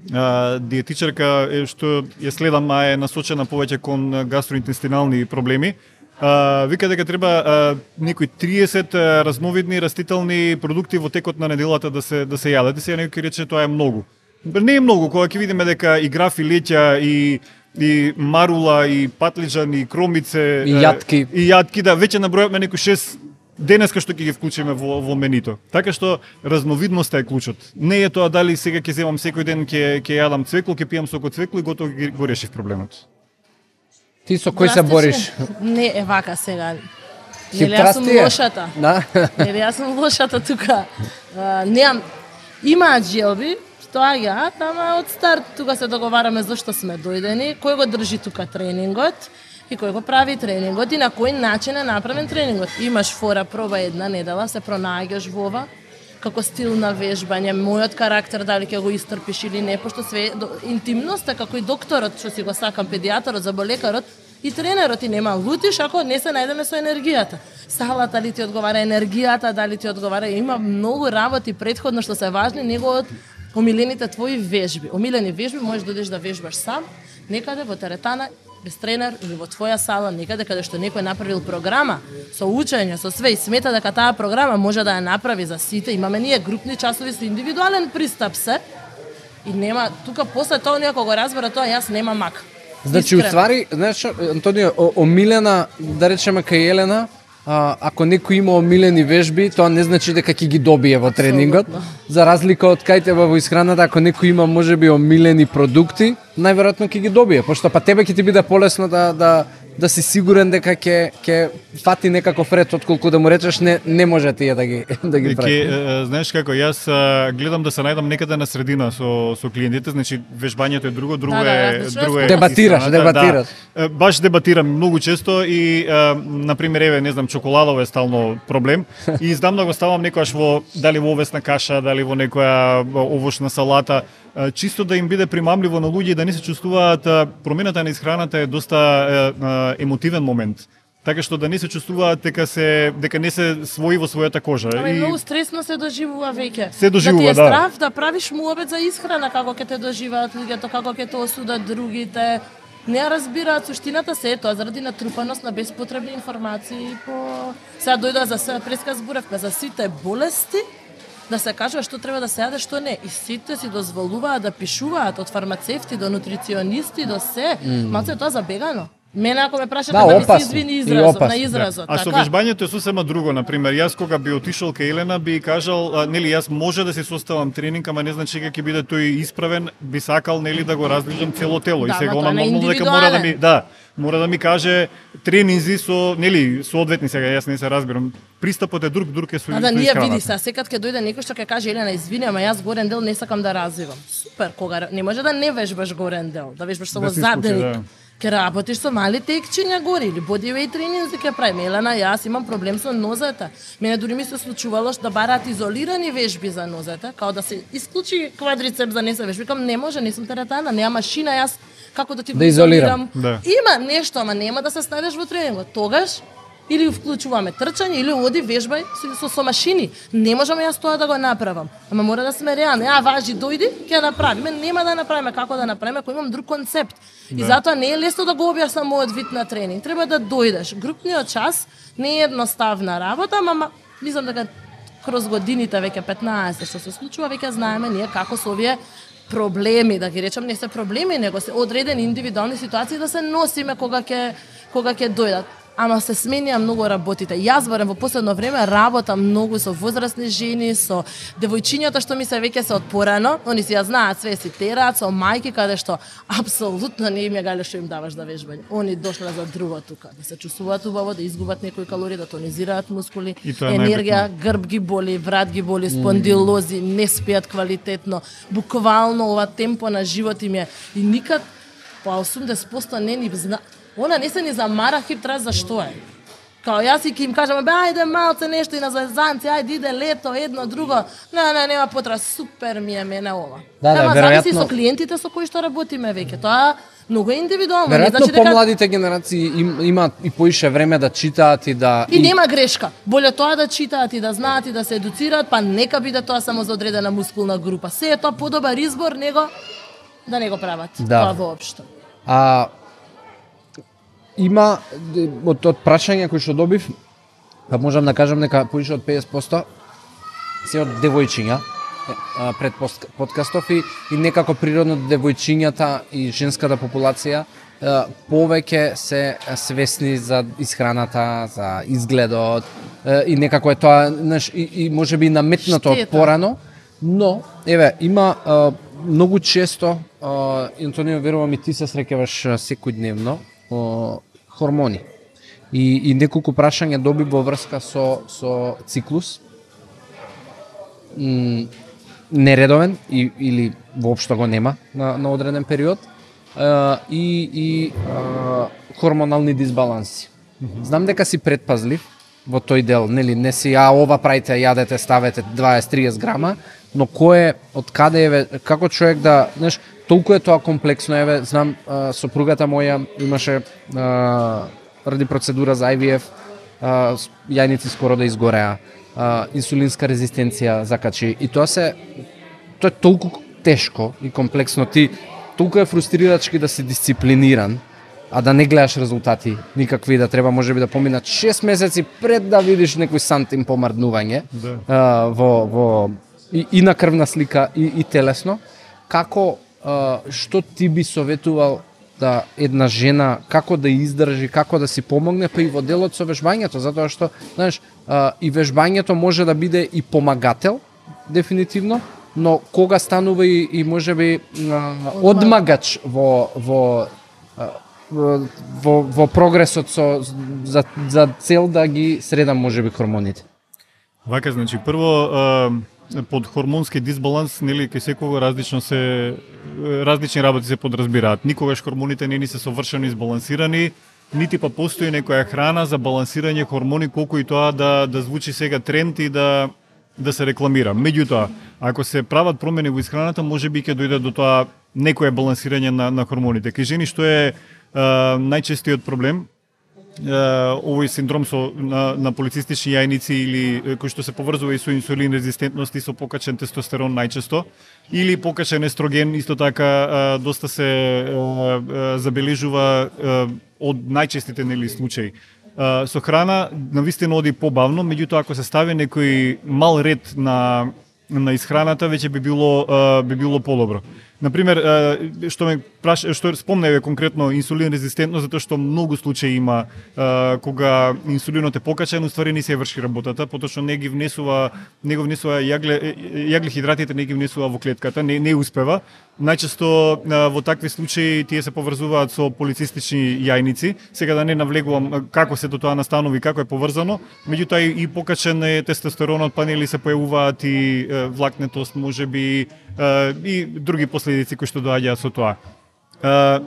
диетичарка е, што ја следам, а е насочена повеќе кон гастроинтестинални проблеми. А, вика дека треба а, некои 30 а, разновидни растителни продукти во текот на неделата да се да се јадат. Сега некој рече тоа е многу. Не е многу, кога ќе видиме дека и граф и леќа и и марула, и патлиџан, и кромице, И јатки. И јатки, да, веќе набројавме некои денеска што ќе ги вклучиме во, во менито. Така што разновидноста е клучот. Не е тоа дали сега ќе земам секој ден ќе ќе јадам цвекло, ќе пијам сок од цвекло и готово ги- го решив проблемот. Ти со кој се бориш? Не, е вака сега. Нели јас сум лошата. Да. Нели јас сум лошата тука. А, Немам имаат желби, тоа ја, ама од старт тука се договараме зашто сме дојдени, кој го држи тука тренингот и кој го прави тренингот и на кој начин е направен тренингот. Имаш фора проба една недела, се пронаѓаш во ова, како стил на вежбање, мојот карактер дали ќе го истрпиш или не, пошто све до- интимноста како и докторот што си го сакам, педијатарот, заболекарот и тренерот и нема лутиш ако не се најдеме со енергијата. Салата ли ти одговара енергијата, дали ти одговара, има многу работи предходно што се важни него од омилените твои вежби. Омилени вежби можеш да одиш да вежбаш сам, некаде во теретана без тренер или во твоја сала, некаде каде што некој направил програма со учење, со све и смета дека таа програма може да ја направи за сите. Имаме ние групни часови со индивидуален пристап се. И нема тука после тоа ние кога го разбера тоа јас нема мак. Значи, Искрено. уствари, знаеш, Антонио, омилена, да речеме кај Елена, а, ако некој има омилени вежби, тоа не значи дека ќе ги добие во тренингот. За разлика од кај тебе во исхраната, ако некој има можеби омилени продукти, најверојатно ќе ги добие, пошто па тебе ќе ти биде полесно да да да си сигурен дека ќе ќе фати некаков ред отколку да му речеш не не може тие да ги да ги Ке, прави. е, знаеш како, јас гледам да се најдам некаде на средина со со клиентите, значи вежбањето е друго, друго Да, да, е да, друго е Дебатираш, истината, дебатираш. Да. Баш дебатирам многу често и на пример еве не знам чоколадово е стално проблем и знам да го ставам некојаш во дали во овесна каша, дали во некоја овошна салата, чисто да им биде примамливо на луѓе и да не се чувствуваат промената на исхраната е доста емотивен момент така што да не се чувствуваат дека се дека не се свои во својата кожа. Ама и многу стресно се доживува веќе. Се доживува, да. Ти да. е страв да правиш муабет за исхрана, како ќе те доживеат луѓето, како ќе те осудат другите. Не ја разбираат суштината се е тоа заради натрупаност на беспотребни информации по сега дојдоа за се преска зборевме за сите болести да се кажува што треба да се јаде, што не. И сите си дозволуваат да пишуваат од фармацевти до нутриционисти до се. Mm. Малце е тоа забегано. Мене ако ме прашате Да, да, ми се извини И изразот, на да. изразот. А со така? вежбањето е сосема друго, на пример, јас кога би отишол кај Елена би кажал, а, нели јас може да се составам тренинг, ама не значи дека ќе биде тој исправен, би сакал нели да го раздвижам цело тело Да, и сега нормално дека мора да ми, да, мора да ми каже тренинзи со нели соодветни сега јас не се разбирам. Пристапот е друг, друг е со да ние види се, секад ќе дојде некој што ќе каже Елена, извини, ама јас горен дел не сакам да развивам. Супер, кога не може да не вежбаш горен дел, да вежбаш само Да се исклучи, задник. да. Ќе работиш со мали текчиња горе или бодивејт тренинзи ќе правиме. Елена, јас имам проблем со нозете. Мене дури ми се случувало што да бараат изолирани вежби за нозете, као да се исклучи квадрицеп за не се вежби. Викам, не може, не сум теретана, нема машина, јас како да ти го Да изолирам. Да. Има нешто, ама нема да се ставиш во тренингот. Тогаш или вклучуваме трчање или оди вежбај со, со, со машини. Не можам јас тоа да го направам. Ама мора да сме реални. А важи дојди, ќе направиме. Нема да направиме како да направиме, ако имам друг концепт. И затоа не е лесно да го објаснам мојот вид на тренинг. Треба да дојдеш. Групниот час не е едноставна работа, ама ма- мислам дека кроз годините веќе 15 што се случува, веќе знаеме ние како со овие проблеми, да ги речам, не се проблеми, него се одредени индивидуални ситуации да се носиме кога ќе кога ќе дојдат. Ама се сменија многу работите. Јас барем во последно време работам многу со возрастни жени, со девојчињата што ми се веќе се од порано, они си ја знаат све си тераат со мајки каде што апсолутно не им ја гале што им даваш да вежбање. Они дошле за друго тука, да се чувствуваат убаво, да изгубат некои калории, да тонизираат мускули, енергија, грб ги боли, врат ги боли, спондилози, не спијат квалитетно. Буквално ова темпо на живот им е и никад па 80% не ни зна... Она не се ни замара хип трас за што е. Као јас и ќе им кажам, бе, ајде малце нешто и на зvezанци, ајде иде лето, едно, друго. Не, не, нема потреба, супер ми е мене ова. Да, да, Ама зависи веројатно- со клиентите со кои што работиме веќе. Тоа многу е индивидуално. Не Веројатно значи дека помладите генерации им, имаат и поише време да читаат и да И нема грешка. Боле тоа да читаат и да знаат и да се едуцираат, па нека биде тоа само за одредена мускулна група. Се е тоа подобар избор него да не го прават. Да. Тоа воопшто. А има од од прашања кои што добив, па можам да кажам дека поише од 50% се од девојчиња. пред подкастов и, и некако природно девојчињата и женската популација повеќе се свесни за исхраната, за изгледот и некако е тоа, знаеш, и, и можеби наметнато од порано, но еве има многу често Антонио верувам и ти се среќаваш секојдневно хормони. И, и неколку прашања доби во врска со, со циклус, м, нередовен и, или воопшто го нема на, на одреден период, а, и, и а, хормонални дисбаланси. Знам дека си предпазлив во тој дел, нели, не си а ова правите, јадете, ставете 20-30 грама, но кој е, од каде еве, како човек да, знаеш, толку е тоа комплексно, еве, знам, а, сопругата моја имаше а, ради процедура за IVF, а, јајници скоро да изгореа, а, инсулинска резистенција закачи и тоа се тоа е толку тешко и комплексно ти толку е фрустрирачки да си дисциплиниран а да не гледаш резултати никакви да треба можеби да поминат 6 месеци пред да видиш некој сантим помрднување Да. а, во во и, и на крвна слика и, и телесно. Како а, што ти би советувал да една жена како да издржи, како да си помогне, па и во делот со вежбањето, затоа што, знаеш, а, и вежбањето може да биде и помагател, дефинитивно, но кога станува и, и можеби а, одмагач во во а, во, во, во прогресот со за, за цел да ги средам можеби хормоните. Вака, значи, прво, под хормонски дисбаланс, нели, кај секого различно се, различни работи се подразбираат. Никогаш хормоните не ни се совршено избалансирани, нити па постои некоја храна за балансирање хормони, колку и тоа да, да звучи сега тренд и да, да се рекламира. Меѓутоа, ако се прават промени во исхраната, може би ќе дојде до тоа некое балансирање на, на хормоните. Кај жени што е, е најчестиот проблем, овој синдром со на, на полицистични јајници или кој што се поврзува и со инсулин резистентност и со покачен тестостерон најчесто или покачен естроген исто така доста се забележува од најчестите нели случаи. Со храна на вистина оди побавно, меѓутоа ако се стави некој мал ред на на исхраната веќе би било би било подобро. Например, што ме праш, што спомневе конкретно инсулин резистентно затоа што многу случаи има кога инсулинот е покачен, уствари не се врши работата, поточно не ги внесува не го внесува јагле јаглехидратите не ги внесува во клетката, не не успева. Најчесто во такви случаи тие се поврзуваат со полицистични јајници. Сега да не навлегувам како се до тоа настанови, како е поврзано, меѓутоа и, покачен е тестостеронот, па нели се појавуваат и влакнетост, можеби и други последици кои што доаѓаат со тоа. Е,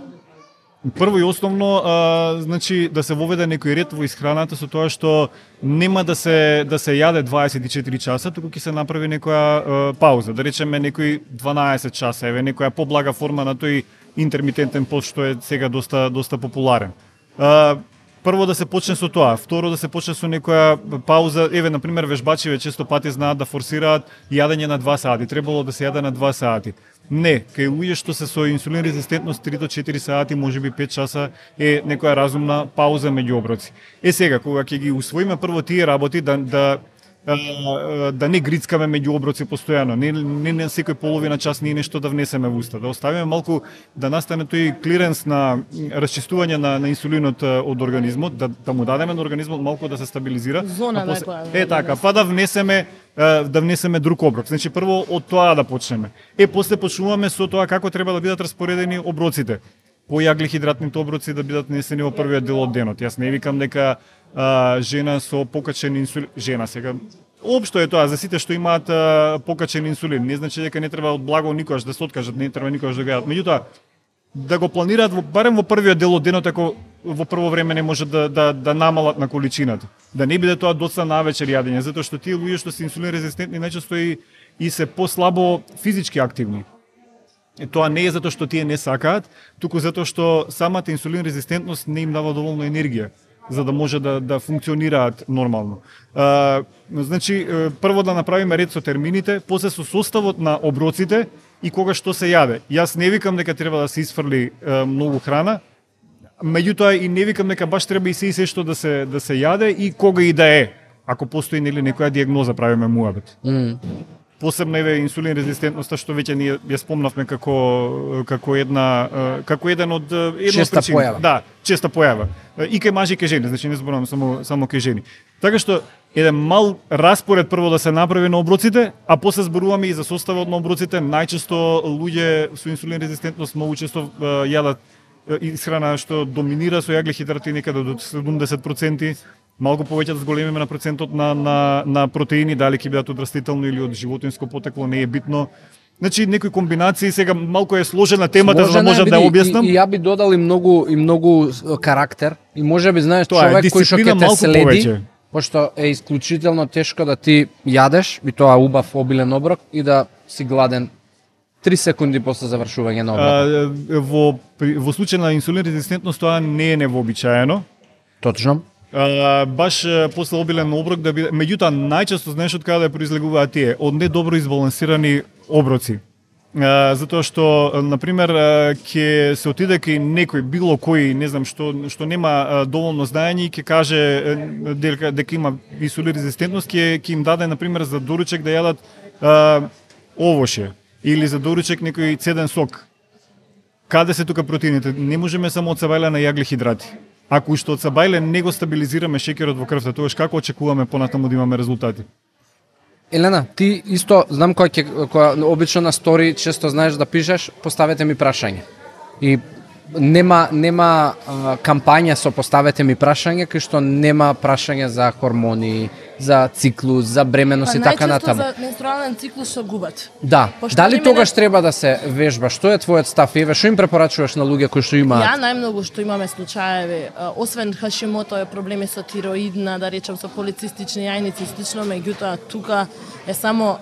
Прво и основно, а, значи да се воведе некој ред во исхраната со тоа што нема да се да се јаде 24 часа, туку ќе се направи некоја а, пауза, да речеме некои 12 часа, еве некоја поблага форма на тој интермитентен пост што е сега доста доста популарен. А, прво да се почне со тоа, второ да се почне со некоја пауза, еве на пример вежбачиве често пати знаат да форсираат јадење на 2 сати, требало да се јаде на 2 сати. Не, кај луѓе што се со инсулин резистентност 3 до 4 сати, можеби 5 часа е некоја разумна пауза меѓу оброци. Е сега кога ќе ги усвоиме прво тие работи да да да не грицкаме меѓу оброци постојано, не, не на секој половина час ние нешто да внесеме во уста, да оставиме малку да настане тој клиренс на расчистување на, на инсулинот од организмот, да, да му дадеме на организмот малку да се стабилизира. Зона а после- Е да, така, да. па да внесеме да внесеме друг оброк. Значи прво од тоа да почнеме. Е после почнуваме со тоа како треба да бидат распоредени оброците по јаглехидратните оброци да бидат несени во првиот дел од денот. Јас не викам дека а, жена со покачен инсулин, жена сега Општо е тоа за сите што имаат а, покачен инсулин. Не значи дека не треба од благо никогаш да се откажат, не треба никогаш да го јадат. Меѓутоа, да го планираат во, барем во првиот дел од денот ако во прво време не може да, да, да намалат на количината. Да не биде тоа доста навечер јадење, затоа што тие луѓе што се инсулин резистентни најчесто и, и се послабо физички активни. Е, тоа не е затоа што тие не сакаат, туку затоа што самата инсулин резистентност не им дава доволно енергија за да може да да функционираат нормално. А, значи прво да направиме ред со термините, после со составот на оброците и кога што се јаде. Јас не викам дека треба да се исфрли е, многу храна, меѓутоа и не викам дека баш треба и се и се што да се да се јаде и кога и да е, ако постои нели некоја диагноза правиме муабет. Mm посебно еве инсулин резистентноста што веќе ние ја спомнавме како како една како еден од е, една Честа од причини. појава. Да, честа појава. И кај мажи и кај жени, значи не зборувам само само кај жени. Така што еден мал распоред прво да се направи на оброците, а после зборуваме и за составот на оброците. Најчесто луѓе со инсулин резистентност многу често јадат исхрана што доминира со јаглехидрати некаде до 70%, малку повеќе да зголемиме на процентот на, на, на протеини, дали ќе бидат од растително или од животинско потекло, не е битно. Значи, некои комбинации, сега малку е сложена темата, за да Сложена можам да ја објаснам. И, и ја би додал и многу и многу карактер и може би знаеш Тоа човек кој што ќе те следи, повеќе. пошто е исклучително тешко да ти јадеш и тоа убав обилен оброк и да си гладен 3 секунди после завршување на оброкот. Во во случај на инсулин резистентност тоа не е невообичаено. Точно. Баш после обилен оброк да биде меѓутоа најчесто знаеш од каде да произлегуваат тие од недобро избалансирани оброци. А, затоа што на пример ќе се отиде кај некој било кој не знам што што нема доволно знаење и ќе каже дека дека има инсулин резистентност ќе ќе им даде на пример за доручек да јадат а, овоше или за доручек некој цеден сок каде се тука протеините? Не можеме само од сабајле на јаглехидрати. Ако уште од сабајле не го стабилизираме шеќерот во крвта, тогаш како очекуваме понатаму да имаме резултати? Елена, ти исто знам кој ќе обично на стори често знаеш да пишеш, поставете ми прашање. И нема нема а, кампања со поставете ми прашање кај што нема прашање за хормони, за циклус, за бременост и така натаму. за менструален циклус што губат. Да, Пошто дали нема тогаш треба да се вежба? Што е твојот став? Еве, што им препорачуваш на луѓе кои што Ја имаат? најмногу што имаме случаеви, освен Хашимото е проблеми со тироидна, да речем со полицистични јајници и слично, меѓутоа тука е само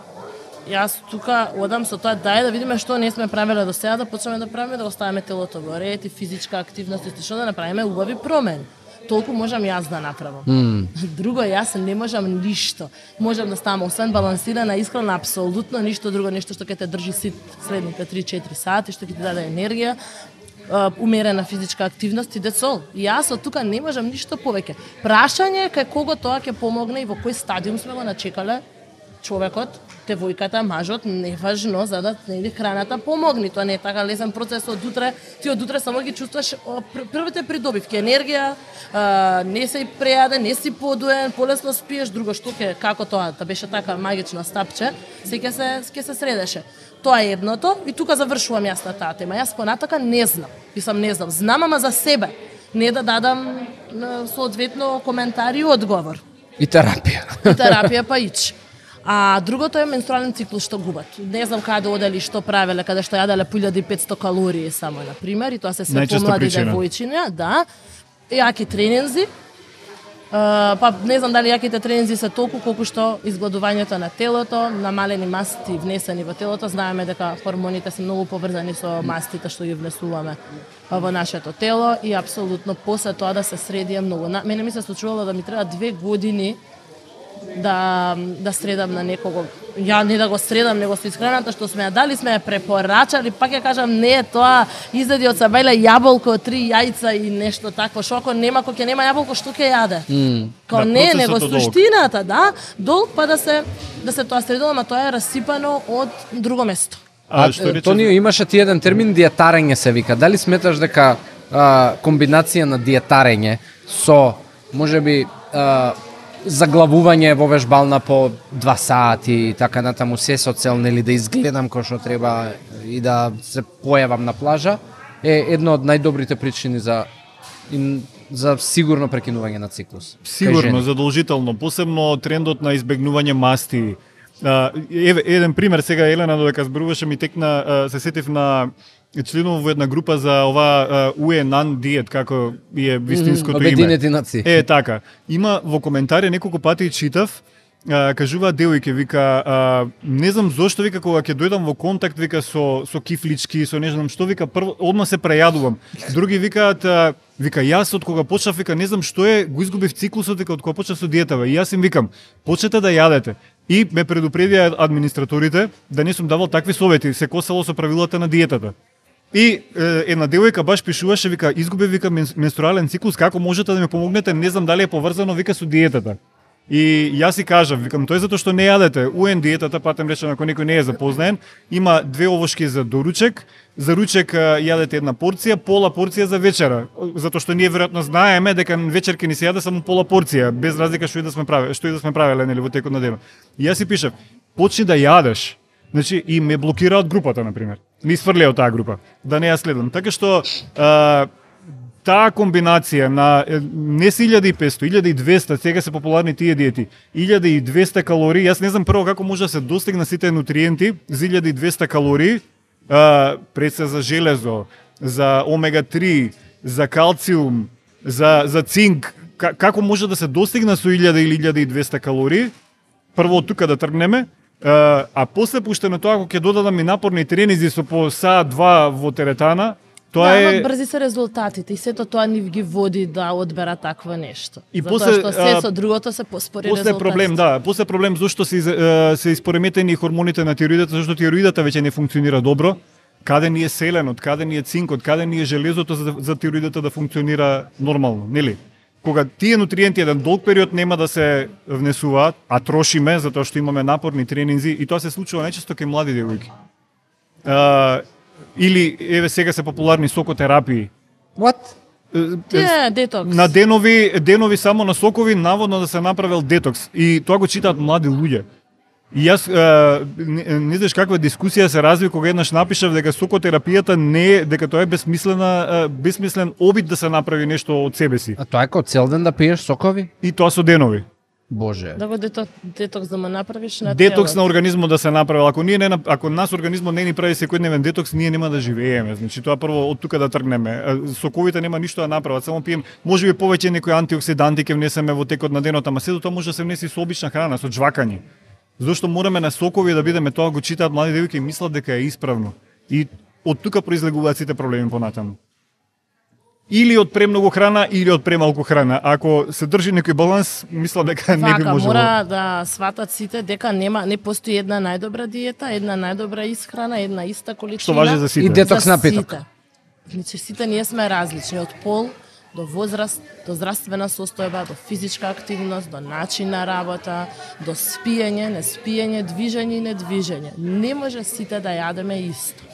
Јас тука одам со тоа дај да видиме што не сме правеле до сега, да почнеме да правиме, да оставиме телото во ред и физичка активност и слично да направиме убави промени. Толку можам јас да направам. Mm. Друго јас не можам ништо. Можам да ставам освен балансирана исхрана апсолутно ништо друго, нешто што ќе те држи сит следните 3-4 сати, што ќе ти даде енергија, умерена физичка активност и децол. Јас од тука не можам ништо повеќе. Прашање е кај кого тоа ќе помогне и во кој стадиум сме го начекале човекот, девојката, мажот, не важно за да нели храната помогне. Тоа не е така лесен процес од утре. Ти од утре само ги чувствуваш првите придобивки, енергија, а, не си прејаден, не си подуен, полесно спиеш, друго што ќе како тоа, да беше така магично стапче, се ќе се ќе се средеше. Тоа е едното и тука завршувам јас на таа тема. Јас понатака не знам. Мислам не знам. Знам ама за себе. Не да дадам соодветно коментар и одговор И терапија. и терапија па ич. А другото е менструален циклус што губат. Не знам каде одели, што правеле, каде што јаделе по 1500 калории само на пример и тоа се се помлади девојчиња, да. Јаки тренинзи. Uh, па не знам дали јаките тренинзи се толку колку што изгладувањето на телото, намалени масти внесени во телото, знаеме дека хормоните се многу поврзани со мастите што ги внесуваме а, во нашето тело и апсолутно после тоа да се среди е многу. На, мене ми се случувало да ми треба две години да да средам на некого. Ја не да го средам, него со исхраната што сме ја дали, сме ја препорачали, пак ја кажам, не е тоа, изеди од сабајле јаболко, три јајца и нешто такво, што ако нема, кој ќе нема јаболко, што ќе јаде? Mm. Као Да, не, процесот него е долг. суштината, да, долг па да се да се тоа средило, ама тоа е расипано од друго место. А, што рече- Тонио, имаше ти еден термин диетарење се вика. Дали сметаш дека а, комбинација на диетарење со можеби а, заглавување во вежбална по два сати и така натаму се со цел нели да изгледам кој што треба и да се појавам на плажа е едно од најдобрите причини за за сигурно прекинување на циклус. Сигурно, задолжително, посебно трендот на избегнување масти. Еве еден пример сега Елена додека зборуваше ми текна се сетив на членов во една група за ова УЕНАН диет како е вистинското име. Обединети нации. Е, така. Има во коментари неколку пати читав, а, кажуваат девојке, вика, а, не знам зошто, вика, кога ќе дојдам во контакт, вика, со, со кифлички, со не знам што, вика, прво, одма се прејадувам. Други викаат, а, вика, јас од кога почнав, вика, не знам што е, го изгубив циклусот, вика, од кога почнав со диетава. И јас им викам, почнете да јадете. И ме предупредија администраторите да не сум давал такви совети, се косало со правилата на диетата. И е, една девојка баш пишуваше, вика, изгубе вика, менструален циклус, како можете да ми помогнете, не знам дали е поврзано, вика, со диетата. И јас си кажав, викам, тој затоа што не јадете. УН диетата, патем речем, ако некој не е запознаен, има две овошки за доручек, за ручек јадете една порција, пола порција за вечера. Затоа што ние веројатно знаеме дека вечер ќе ни се јаде само пола порција, без разлика што и да сме правеле, што и да сме правеле нели во текот на денот. И јас си пишав, почни да јадеш. Значи и ме блокира од групата на пример. Ми сврлија од таа група да не ја следам. Така што а, таа комбинација на не се 1500, 1200, сега се популарни тие диети, 1200 калории, јас не знам прво како може да се достигна сите нутриенти за 1200 калории, а, пред се за железо, за омега 3, за калциум, за, за цинк, како може да се достигна со 1000 или 1200 калории, прво од тука да тргнеме, а, после пуштено тоа, ако ќе додадам и напорни тренинзи со по саат два во теретана, тоа да, е... брзи се резултатите и сето тоа ни ги води да одбера такво нешто. И Затоа после, што се со другото се поспори После резултатите. проблем, да, после проблем зашто се се испореметени хормоните на тироидата, зашто тироидата веќе не функционира добро. Каде ни е селенот, каде ни е цинкот, каде ни е железото за, за тироидата да функционира нормално, нели? Кога тие нутриенти еден долг период нема да се внесуваат, а трошиме затоа што имаме напорни тренинзи и тоа се случува најчесто кај млади девојки. А, или еве сега се популарни сокотерапии. What? Е, Тие детокс. на денови денови само на сокови наводно да се направил детокс и тоа го читаат млади луѓе. И јас е, не, не знаеш каква дискусија се разви кога еднаш напишав дека сокотерапијата не е дека тоа е безсмислена е, безсмислен обид да се направи нешто од себе си. А тоа е како цел ден да пиеш сокови? И тоа со денови. Боже. Да го дето, детокс да му направиш на Детокс на организмот да се направи. Ако ние не ако нас организмот не ни прави секојдневен детокс, ние нема да живееме. Значи тоа прво од тука да тргнеме. Соковите нема ништо да направат, само пием можеби повеќе некои антиоксиданти ќе внесеме во текот на денот, ама сето тоа може да се внеси со обична храна, со жвакање. Зошто мораме на сокови да бидеме тоа го читаат млади девојки и мислат дека е исправно. И од тука произлегуваат сите проблеми понатаму. Или од премногу храна или од премалку храна. Ако се држи некој баланс, мислам дека не би можело. мора да сватат сите дека нема не постои една најдобра диета, една најдобра исхрана, една иста количина. Што важи за сите. И детокс напиток. сите. Значи сите ние сме различни од пол до возраст, до здравствена состојба, до физичка активност, до начин на работа, до спиење, не спиење, движење и недвижење. Не може сите да јадеме исто.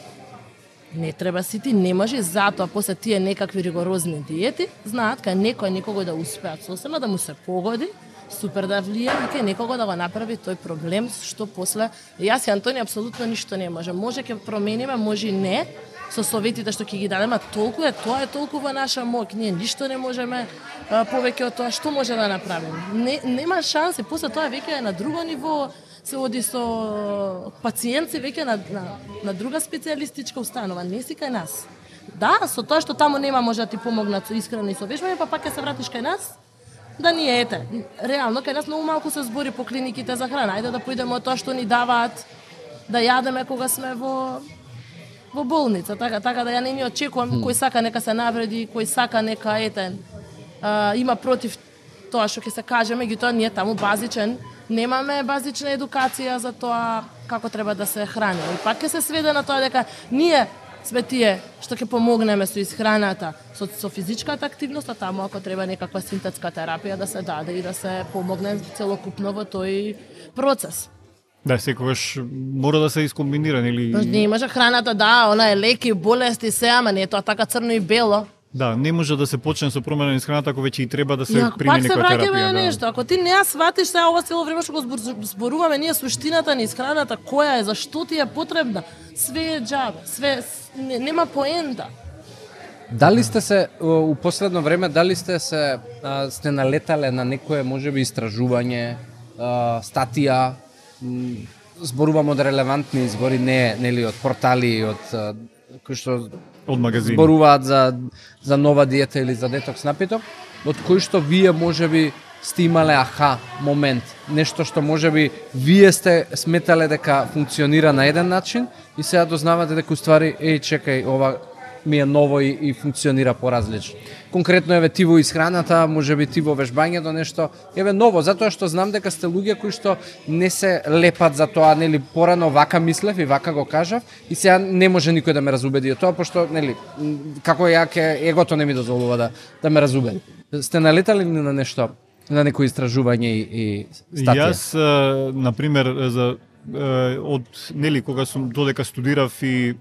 Не треба сите, не може, затоа после тие некакви ригорозни диети, знаат кај некој некого да успеат сосема да му се погоди, супер да влие и кај некого да го направи тој проблем што после јас и Антони апсолутно ништо не може. Може ќе промениме, може и не со советите што ќе ги дадеме, толку е, тоа е толку во наша моќ. Ние ништо не можеме а, повеќе од тоа што може да направиме. Не нема шанси, после тоа веќе е на друго ниво, се оди со пациенци веќе на, на, на друга специјалистичка установа, не си кај нас. Да, со тоа што таму нема може да ти помогнат со искрено и со вежбање, па пак ќе се вратиш кај нас, да ни е, ете. Реално, кај нас многу малку се збори по клиниките за храна. Ајде да поидеме од тоа што ни даваат да јадеме кога сме во во болница, така така да ја не ни очекувам кој сака нека се навреди, кој сака нека ете а, има против тоа што ќе се каже, меѓутоа ние таму базичен немаме базична едукација за тоа како треба да се храни. И пак ќе се сведе на тоа дека ние сме тие што ќе помогнеме со исхраната, со, со физичката активност, а таму ако треба некаква синтетска терапија да се даде и да се помогне целокупно во тој процес. Да, секогаш мора да се искомбинира, нели? Значи, не може храната, да, она е леки, болести, се, ама не е тоа така црно и бело. Да, не може да се почне со промена на исхраната ако веќе и треба да се И ако примени пак се враќаме терапија. на да. нешто, ако ти не ја сватиш сега ова цело време што го збор- зборуваме ние суштината на исхраната, која е, зашто ти е потребна, све е џабе, све не, нема поента. Дали сте се у последно време дали сте се а, сте налетале на некое можеби истражување, а, статија, зборувам од релевантни извори, не нели од портали од кои што Од магазини. зборуваат за за нова диета или за детокс напиток, од кои што вие можеби сте имале аха момент, нешто што можеби вие сте сметале дека функционира на еден начин и сега дознавате дека уствари еј чекај ова ми е ново и, и функционира поразлично. Конкретно еве ти во исхраната, можеби ти во вежбањето нешто, еве ново, затоа што знам дека сте луѓе кои што не се лепат за тоа, нели, порано вака мислев и вака го кажав и сега не може никој да ме разубеди од тоа, пошто, нели, како ја ке егото не ми дозволува да да ме разубеди. Сте налетали ли на нешто на некои истражување и, и статија? Јас, на пример, за од нели кога сум додека студирав и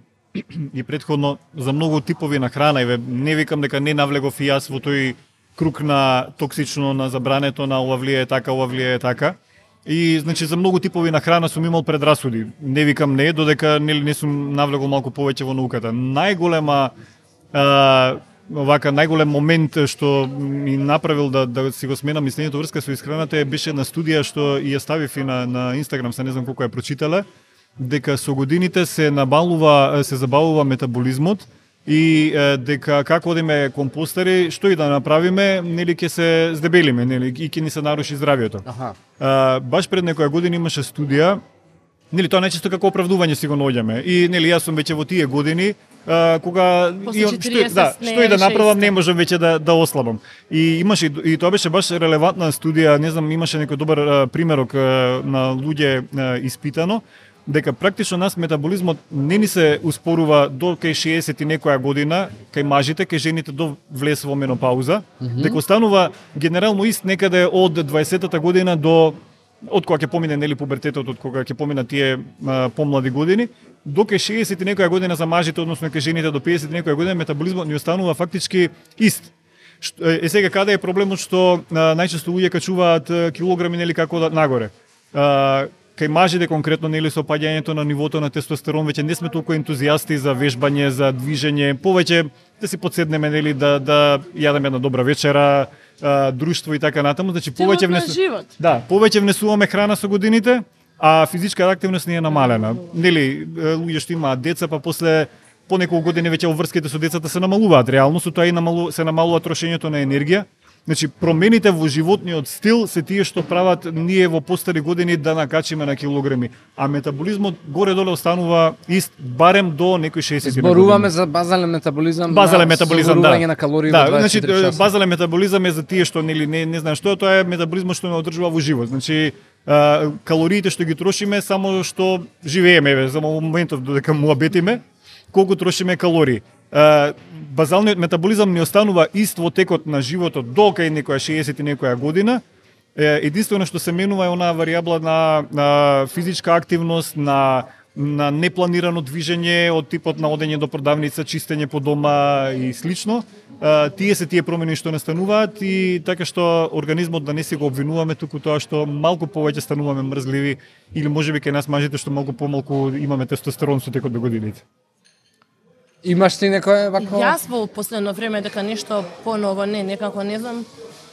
и предходно за многу типови на храна, еве не викам дека не навлегов и јас во тој круг на токсично, на забрането, на ова влијае така, ова влијае така. И значи за многу типови на храна сум имал предрасуди. Не викам не, додека нели не сум навлегол малку повеќе во науката. Најголема а, вака најголем момент што ми направил да да си го сменам мислењето врска со исхраната е беше на студија што и ја ставив и на на Инстаграм, се не знам колку ја прочитала, дека со годините се набалува се забавува метаболизмот и е, дека како одиме компостери, што и да направиме, нели ќе се здебелиме, нели и ќе ни се наруши здравјето. Аха. А, баш пред некоја година имаше студија Нели тоа најчесто како оправдување си го наоѓаме. И нели јас сум веќе во тие години а, кога После имам- што, 40 да, не што и да направам не можам веќе да да ослабам. И имаше и и тоа беше баш релевантна студија, не знам, имаше некој добар а, примерок а, на луѓе а, испитано дека практично нас метаболизмот не ни се успорува до кај 60 и некоја година, кај мажите, кај жените до влез во менопауза, дека останува генерално ист некаде од 20-та година до од кога ќе помине нели пубертетот, од кога ќе помина тие а, помлади години, до кај 60 и некоја година за мажите, односно кај жените до 50 и некоја година метаболизмот ни останува фактички ист. Што- Е сега каде е проблемот што а, најчесто луѓе качуваат килограми нели како да нагоре. А, кај мажите конкретно нели со паѓањето на нивото на тестостерон веќе не сме толку ентузијасти за вежбање, за движење, повеќе да си подседнеме нели да да јадеме една добра вечера, а, друштво и така натаму, значи повеќе внесу... живот. Да, повеќе внесуваме храна со годините, а физичка активност ни е намалена. Нели, луѓе што имаат деца, па после по неколку години веќе обврските со децата се намалуваат. Реално со тоа и намалу, се намалува трошењето на енергија. Значи, промените во животниот стил се тие што прават ние во постари години да накачиме на килограми, а метаболизмот горе-доле останува ист барем до некои 60 Зборуваме за базален метаболизам, Базален метаболизам, да. на калории да, во 24 значи, часа. базален метаболизам е за тие што нели не не знам што е, тоа е метаболизмот што ме одржува во живот. Значи, а, калориите што ги трошиме само што живееме еве за моментов додека муабетиме, колку трошиме калории базалниот метаболизам не останува ист во текот на животот до кај некоја 60 и некоја година. Единствено што се менува е онаа варијабла на, на физичка активност, на на непланирано движење од типот на одење до продавница, чистење по дома и слично. Тие се тие промени што настануваат и така што организмот да не се го обвинуваме туку тоа што малку повеќе стануваме мрзливи или можеби кај нас мажите што малку помалку имаме тестостерон со текот на годините. Имаш ти некој вако? Јас во последно време дека нешто поново не, некако не знам.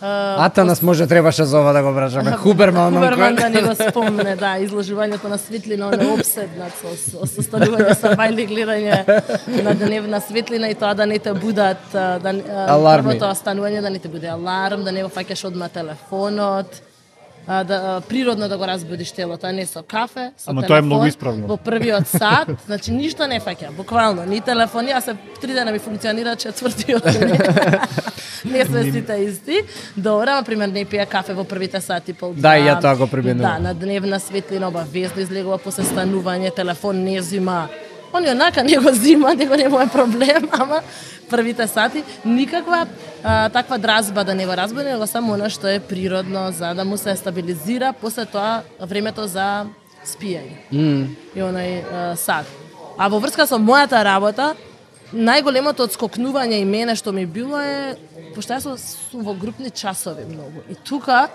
а, Ата нас може требаше за ова да го вражаме. Хуберман, Хуберман да не го спомне, да, изложувањето на светлина, он е обседнат со, со состанување со бајли гледање на дневна светлина и тоа да не те будат да Аларми. првото станување да не те буде аларм, да не го фаќаш одма телефонот а, да природно да го разбудиш телото, а не со кафе, со Ама телефон. тоа е многу исправно. Во првиот сат, значи ништо не фаќа, буквално, ни телефон, јас се три дена ми функционира четвртиот. Не, не се сите исти. Добро, ама пример не пија кафе во првите сати пол. Да, ја тоа го применувам. Да, на дневна светлина обавезно излегува после станување, телефон не зима. Он онака не го зима, него не му е проблем, ама првите сати никаква а, таква дразба да не го разбуди, него само она што е природно за да му се стабилизира после тоа времето за спиење. М, И онај а, сад. А во врска со мојата работа, најголемото одскокнување и мене што ми било е пошто јас сум во групни часови многу. И тука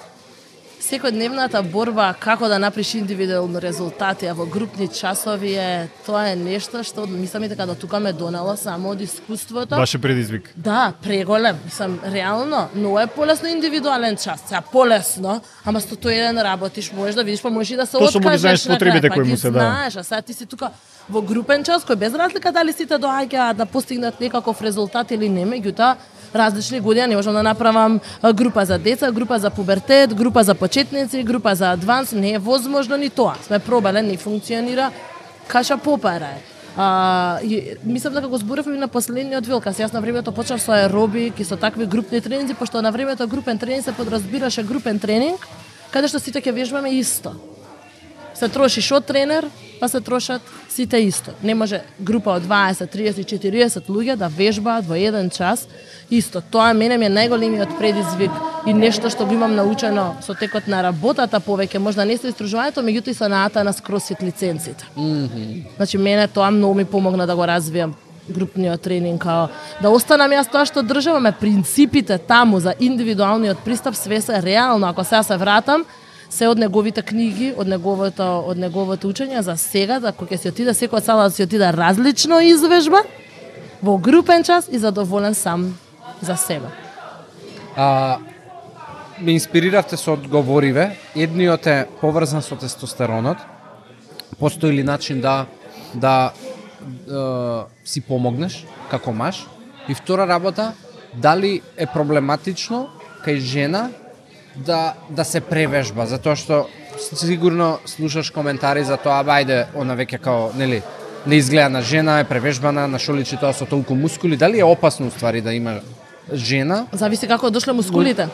секојдневната борба како да направиш индивидуални резултати, а во групни часови е тоа е нешто што мислам и дека до тука ме донело само од искуството. Ваше предизвик. Да, преголем. Мислам, реално, но е полесно индивидуален час. Сега полесно, ама со тој еден работиш, можеш да видиш, па можеш и да се Точно му ги откажеш знаеш на потребите крај, кои па му се, да. Знаеш, а сега ти си тука во групен час кој без разлика дали сите доаѓаат да постигнат некаков резултат или не, меѓутоа различни години не можам да направам група за деца, група за пубертет, група за почетници, група за адванс, не е возможно ни тоа. Сме пробале, не функционира, каша попара е. А, и, мислам дека го зборавме и на последниот велкас. Јас на времето почнав со аеробик и со такви групни тренинзи, пошто на времето групен тренинг се подразбираше групен тренинг, каде што сите ќе вежбаме исто. Се трошиш од тренер, па се трошат сите исто. Не може група од 20, 30, 40 луѓе да вежбаат во еден час исто. Тоа мене ми е најголемиот предизвик и нешто што го имам научено со текот на работата повеќе, можда не со истражувањето, меѓутоа и со наата на скросфит лиценците. Mm -hmm. Значи мене тоа многу ми помогна да го развијам групниот тренинг, као да останам јас тоа што државаме принципите таму за индивидуалниот пристап све се реално, ако сега се вратам, се од неговите книги, од неговото од неговото учење за сега, за кој ќе се отида секоја сала да се отида различно извежба во групен час и задоволен сам за себе. А, ме инспириравте со одговориве. Едниот е поврзан со тестостеронот. Постои ли начин да да е, си помогнеш како маж? И втора работа, дали е проблематично кај жена да да се превежба, затоа што сигурно слушаш коментари за тоа, бајде, она веќе као, нели, не изгледа на жена, е превежбана, на шо личи тоа со толку мускули, дали е опасно уствари да има жена? Зависи како дошле мускулите.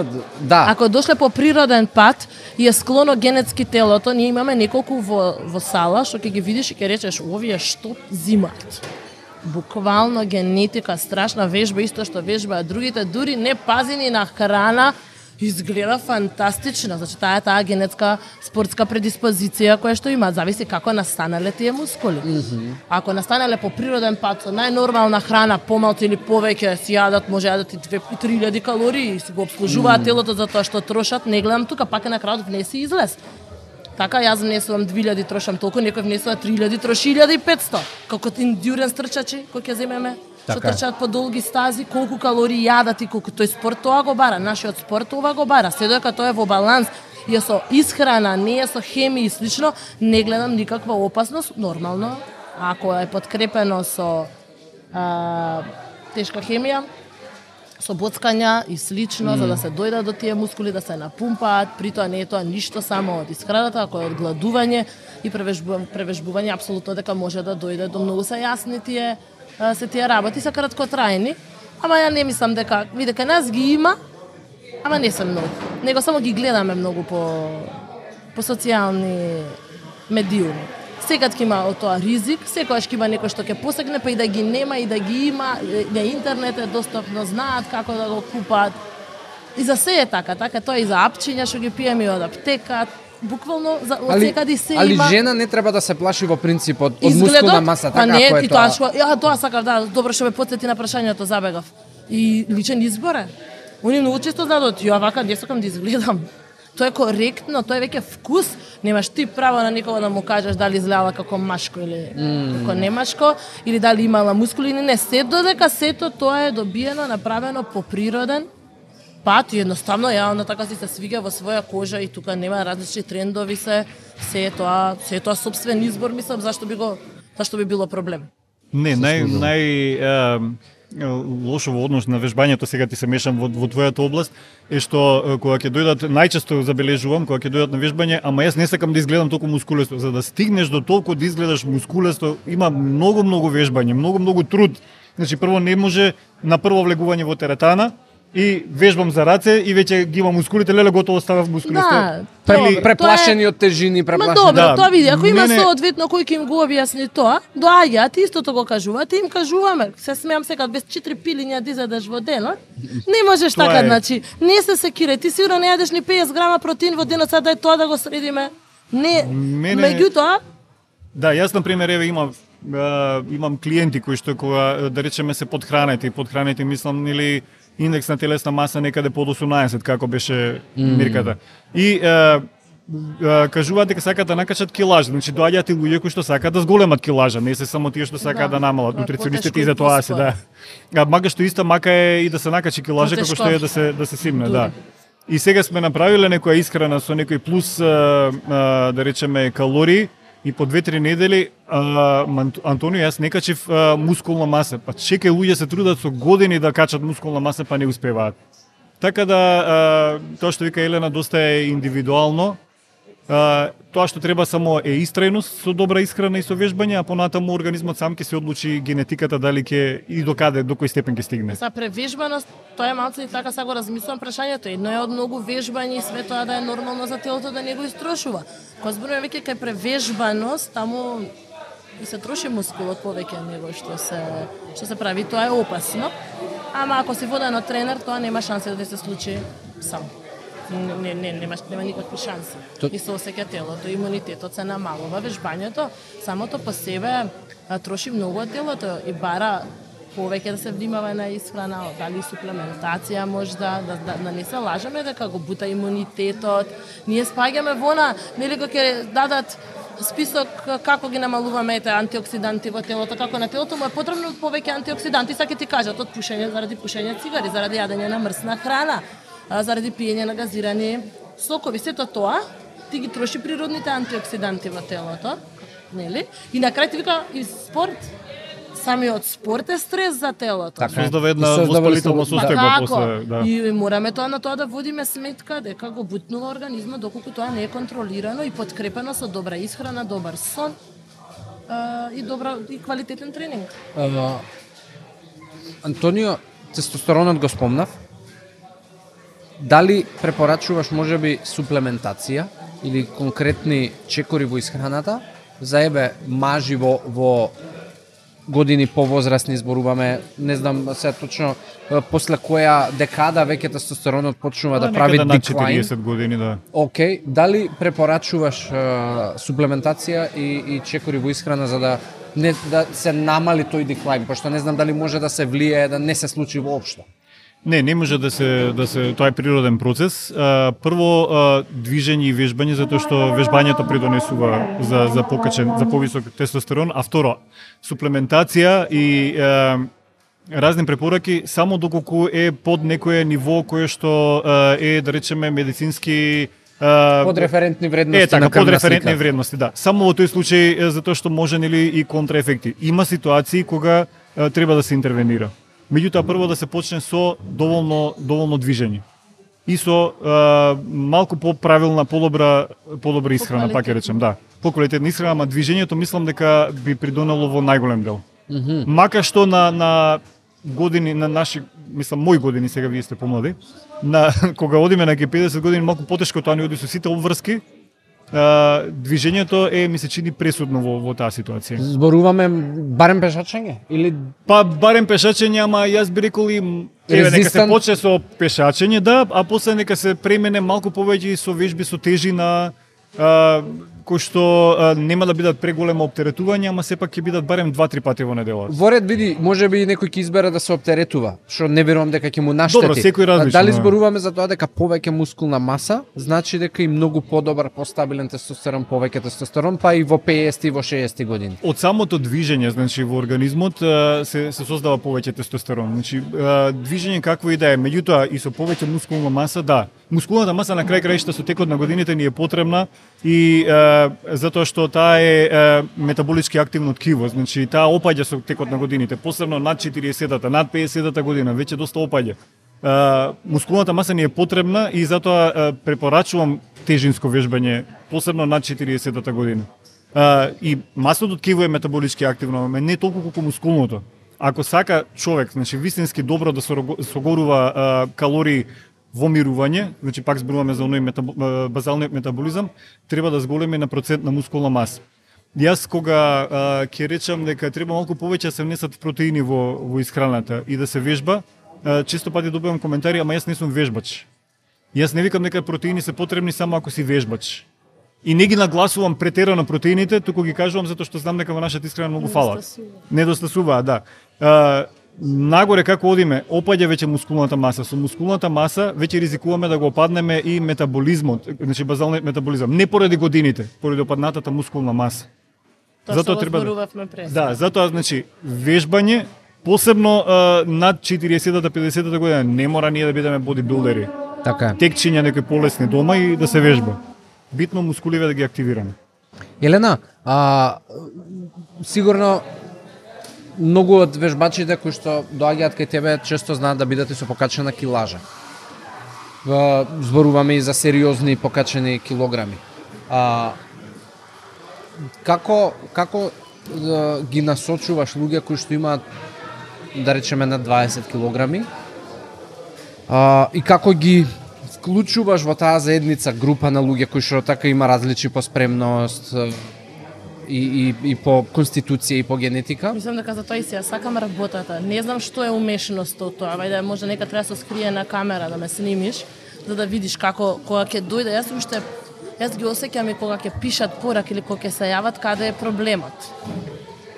да. Ако дошле по природен пат и е склоно генетски телото, ние имаме неколку во, во сала, што ќе ги видиш и ќе речеш, овие што зимаат. Буквално генетика, страшна вежба, исто што вежба, другите дури не пазини на храна, изгледа фантастично. Значи таа е таа генетска спортска предиспозиција која што има, зависи како настанале тие мускули. Mm -hmm. Ако настанале по природен пат со најнормална храна, помалку или повеќе си јадат, може јадат и 2-3000 калории, си го обслужуваат mm -hmm. телото за тоа што трошат, не гледам тука, пак е на крајот внеси и излез. Така јас внесувам 2000, трошам толку, некој внесува 3000, троши 1500. Како индюренс трчачи, кој ќе земеме што така. трчаат по долги стази, колку калории јадат и колку тој спорт тоа го бара, нашиот спорт тоа го бара. Се додека тоа е во баланс е со исхрана, не е со хемија и слично, не гледам никаква опасност, нормално, ако е подкрепено со а, тешка хемија, со боцкања и слично, mm. за да се дојдат до тие мускули, да се напумпаат, при тоа не е тоа ништо само од исхраната, ако е од гладување и превежбување, превежбување апсолутно дека може да дојде до многу се јасни тие се тие работи се краткотрајни, ама ја не мислам дека, видека нас ги има, ама не се многу. Него само ги гледаме многу по по социјални медиуми. Секад ќе има од тоа ризик, секогаш ќе има некој што ќе посегне, па и да ги нема, и да ги има, на интернет е достапно, знаат како да го купат. И за се е така, така тоа и за апчиња што ги пиеме од аптека, буквално за од секаде се али има. Али жена не треба да се плаши во принцип од, од мускулна маса, така па не, е тоа. Што, ја тоа сакав да, добро што ме потсети на прашањето забегав. И личен избор е. Они многу често знаат, ја вака не сакам да изгледам. Тоа е коректно, тоа е веќе вкус. Немаш ти право на никого да му кажеш дали изгледала како машко или mm. како немашко, или дали имала мускули или не. Се додека сето тоа е добиено, направено по природен пат и едноставно ја на така си се свига во своја кожа и тука нема различни трендови се, се е тоа, се е тоа собствен избор, мислам, зашто би го зашто би било проблем. Не, нај нај е, лошо во однос на вежбањето, сега ти се мешам во, во твојата област, е што кога ќе дојдат, најчесто забележувам, кога ќе дојдат на вежбање, ама јас не сакам да изгледам толку мускулесто. За да стигнеш до толку да изгледаш мускулесто, има многу, многу вежбање, многу, многу труд. Значи, прво не може на прво влегување во теретана, и вежбам за раце и веќе ги имам мускулите, леле готово ставав мускулите. Да, Пре, преплашени од тежини, преплашени. Ма добро, да. тоа види, ако има Мене... соодветно кој ќе им го објасни тоа, доаѓаат истото го кажуваат, им кажуваме. Се смеам сега без четири пилиња да изедеш во денот. Не можеш Тоа така, е. значи, не се секирај, ти сигурно не јадеш ни 50 грама протеин во денот, сега да е тоа да го средиме. Не, Мене- меѓутоа, Да, јас на пример еве имам имам клиенти кои што кога да речеме се подхранети, и подхранети мислам или индекс на телесна маса некаде под 18 како беше мирката. И а, кажуваат дека сакаат да накачат килажа, значи доаѓаат и луѓе кои што сакаат да зголемат килажа, не се само тие што сакаат Да. да, намалат. Да, Нутриционистите и за тоа се да. А мака што иста мака е и да се накачи килажа како што е да се да се симне, Дури. да. И сега сме направиле некоја исхрана со некој плюс а, а, да речеме калории и по две-три недели а, Антонио јас не качив а, мускулна маса. Па чекај луѓе се трудат со години да качат мускулна маса па не успеваат. Така да а, тоа што вика Елена доста е индивидуално. Тоа што треба само е истрајност со добра исхрана и со вежбање, а понатаму организмот сам ќе се одлучи генетиката дали ќе и до каде, до кој степен ќе стигне. За превежбаност, тоа е малку и така сега го размислувам прашањето. Едно е од многу вежбање и све тоа да е нормално за телото да не го истрошува. Кога зборуваме веќе кај превежбаност, таму и се троши мускулот повеќе него што се што се прави, тоа е опасно. Ама ако си воден од тренер, тоа нема шанси да се случи сам. Не, не, не, нема, нема никакви шанси. То- И се осеќа телото, имунитетот се намалува, вежбањето самото по себе троши многу од телото и бара повеќе да се внимава на исхрана, дали суплементација можда, да, да, да не се лажеме дека го бута имунитетот. Ние спаѓаме вона, нели кога ќе дадат список како ги намалуваме ете антиоксиданти во телото, како на телото му е потребно повеќе антиоксиданти, ќе ти кажат од пушење заради пушење цигари, заради јадење на мрсна храна, заради пиење на газирани сокови, сето тоа ти ги троши природните антиоксиданти во телото, нели? И на крај ти вика и спорт. Самиот спорт е стрес за телото. Така е. Создава една воспалителна да. состојба Како? после, да. И мораме тоа на тоа да водиме сметка дека го бутнува организмот доколку тоа не е контролирано и подкрепено со добра исхрана, добар сон а, и добра и квалитетен тренинг. А, Антонио, тестостеронот го спомнав. Дали препорачуваш можеби суплементација или конкретни чекори во исхраната за ебе мажи во, во години повозрастни зборуваме, не знам се точно после која декада веќе тестостеронот почнува да, прави Некаде над деклайн. 40 години, да. Океј, дали препорачуваш е, суплементација и, и чекори во исхрана за да не да се намали тој деклайн, пошто не знам дали може да се влијае да не се случи воопшто. Не, не може да се да се тоа е природен процес. А, прво а, движење и вежбање затоа што вежбањето придонесува за за покачен за повисок тестостерон, а второ суплементација и а, разни препораки само доколку е под некое ниво кое што е да речеме медицински Под референтни вредности Е, така, под референтни вредности, да. Само во тој случај, затоа што може нели и контраефекти. Има ситуации кога треба да се интервенира. Меѓутоа прво да се почне со доволно доволно движење. И со е, малку поправилна, подобра подобра исхрана, пак ќе речем, да. Поквалитетна исхрана, ама движењето мислам дека би придонело во најголем дел. Мака што на на години на наши, мислам мои години сега вие сте помлади, на кога одиме на 50 години малку потешко тоа ни оди со сите обврски, движењето е ми се чини пресудно во, во таа ситуација. Зборуваме барем пешачење или Па барем пешачење, ама јас би рекол и еве нека се почне со пешачење, да, а после нека се премене малку повеќе и со вежби со тежина, а, кои што а, нема да бидат преголемо оптеретување, ама сепак ќе бидат барем 2-3 пати во неделата. во ред види, може би некој ќе избере да се оптеретува, што не верувам дека ќе му наштети. Добро, секој различно, Дали да. зборуваме за тоа дека повеќе мускулна маса, значи дека и многу подобар, постабилен тестостерон, повеќе тестостерон, па и во 50 и во 60 години. Од самото движење, значи во организмот се се создава повеќе тестостерон. Значи движење какво и да е, меѓутоа и со повеќе мускулна маса, да. Мускулната маса на крај краишта со текот на годините ни е потребна и е, затоа што таа е е метаболички активно ткиво, значи таа опаѓа со текот на годините, посебно над 40-та, над 50-та година, веќе доста опаѓа. Е, мускулната маса ни е потребна и затоа е, препорачувам тежинско вежбање, посебно над 40-та година. Е, и масното ткиво е метаболички активно, ама не толку колку мускулното. Ако сака човек, значи вистински добро да согорува калории во мирување, значи пак зборуваме за оној метабо, а, базалниот метаболизам, треба да зголеми на процент на мускулна маса. Јас кога а, ќе речам дека треба малку повеќе да се внесат протеини во во исхраната и да се вежба, а, често пати добивам коментари, ама јас не сум вежбач. Јас не викам дека протеини се потребни само ако си вежбач. И не ги нагласувам претерано протеините, туку ги кажувам затоа што знам дека во нашата исхрана многу фалат. Недостасуваат, да. А, нагоре како одиме, опаѓа веќе мускулната маса. Со мускулната маса веќе ризикуваме да го опаднеме и метаболизмот, значи базалниот метаболизам. Не поради годините, поради опаднатата мускулна маса. Тоа Затоа треба да-. Да, затоа значи вежбање посебно а, над 40-та 50-та година не мора ние да бидеме бодибилдери. Така е. Текчиња некои полесни дома и да се вежба. Битно мускуливе да ги активираме. Елена, а, сигурно многу од вежбачите кои што доаѓаат кај тебе често знаат да бидат и со покачена килажа. Зборуваме и за сериозни покачени килограми. А, како како да, ги насочуваш луѓе кои што имаат да речеме на 20 килограми а, и како ги вклучуваш во таа заедница група на луѓе кои што така има различни по спремност а, и, и, и по конституција и по генетика. Мислам дека за тоа и ја сакам работата. Не знам што е умешност од тоа. Вајде може нека треба да се скрие на камера да ме снимиш, за да видиш како кога ќе дојде. Јас уште Јас ги осеќам и кога ќе пишат порак или кога ќе се јават каде е проблемот.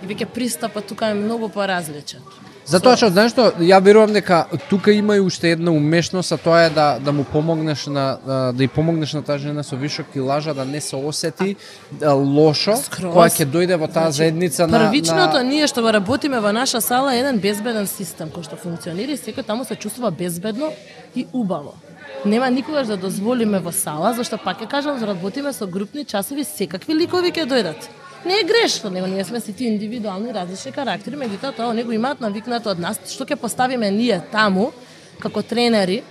И веќе пристапот тука е многу поразличен. Затоа што знаеш што, ја верувам дека тука има и уште една умешност, а тоа е да да му помогнеш на да ја помогнеш на таа жена со вишок килажа да не се осети да, лошо Скроз. кога ќе дојде во таа Значи, заедница на Првичното на... ние што го работиме во наша сала е еден безбеден систем кој што функционира и секој таму се чувствува безбедно и убаво. Нема никогаш да дозволиме во сала, зашто пак ќе кажам, работиме со групни часови, секакви ликови ќе дојдат. Не е грешно, него ние сме сите индивидуални различни карактери, меѓутоа тоа него имаат навикнато од нас, што ќе поставиме ние таму како тренери,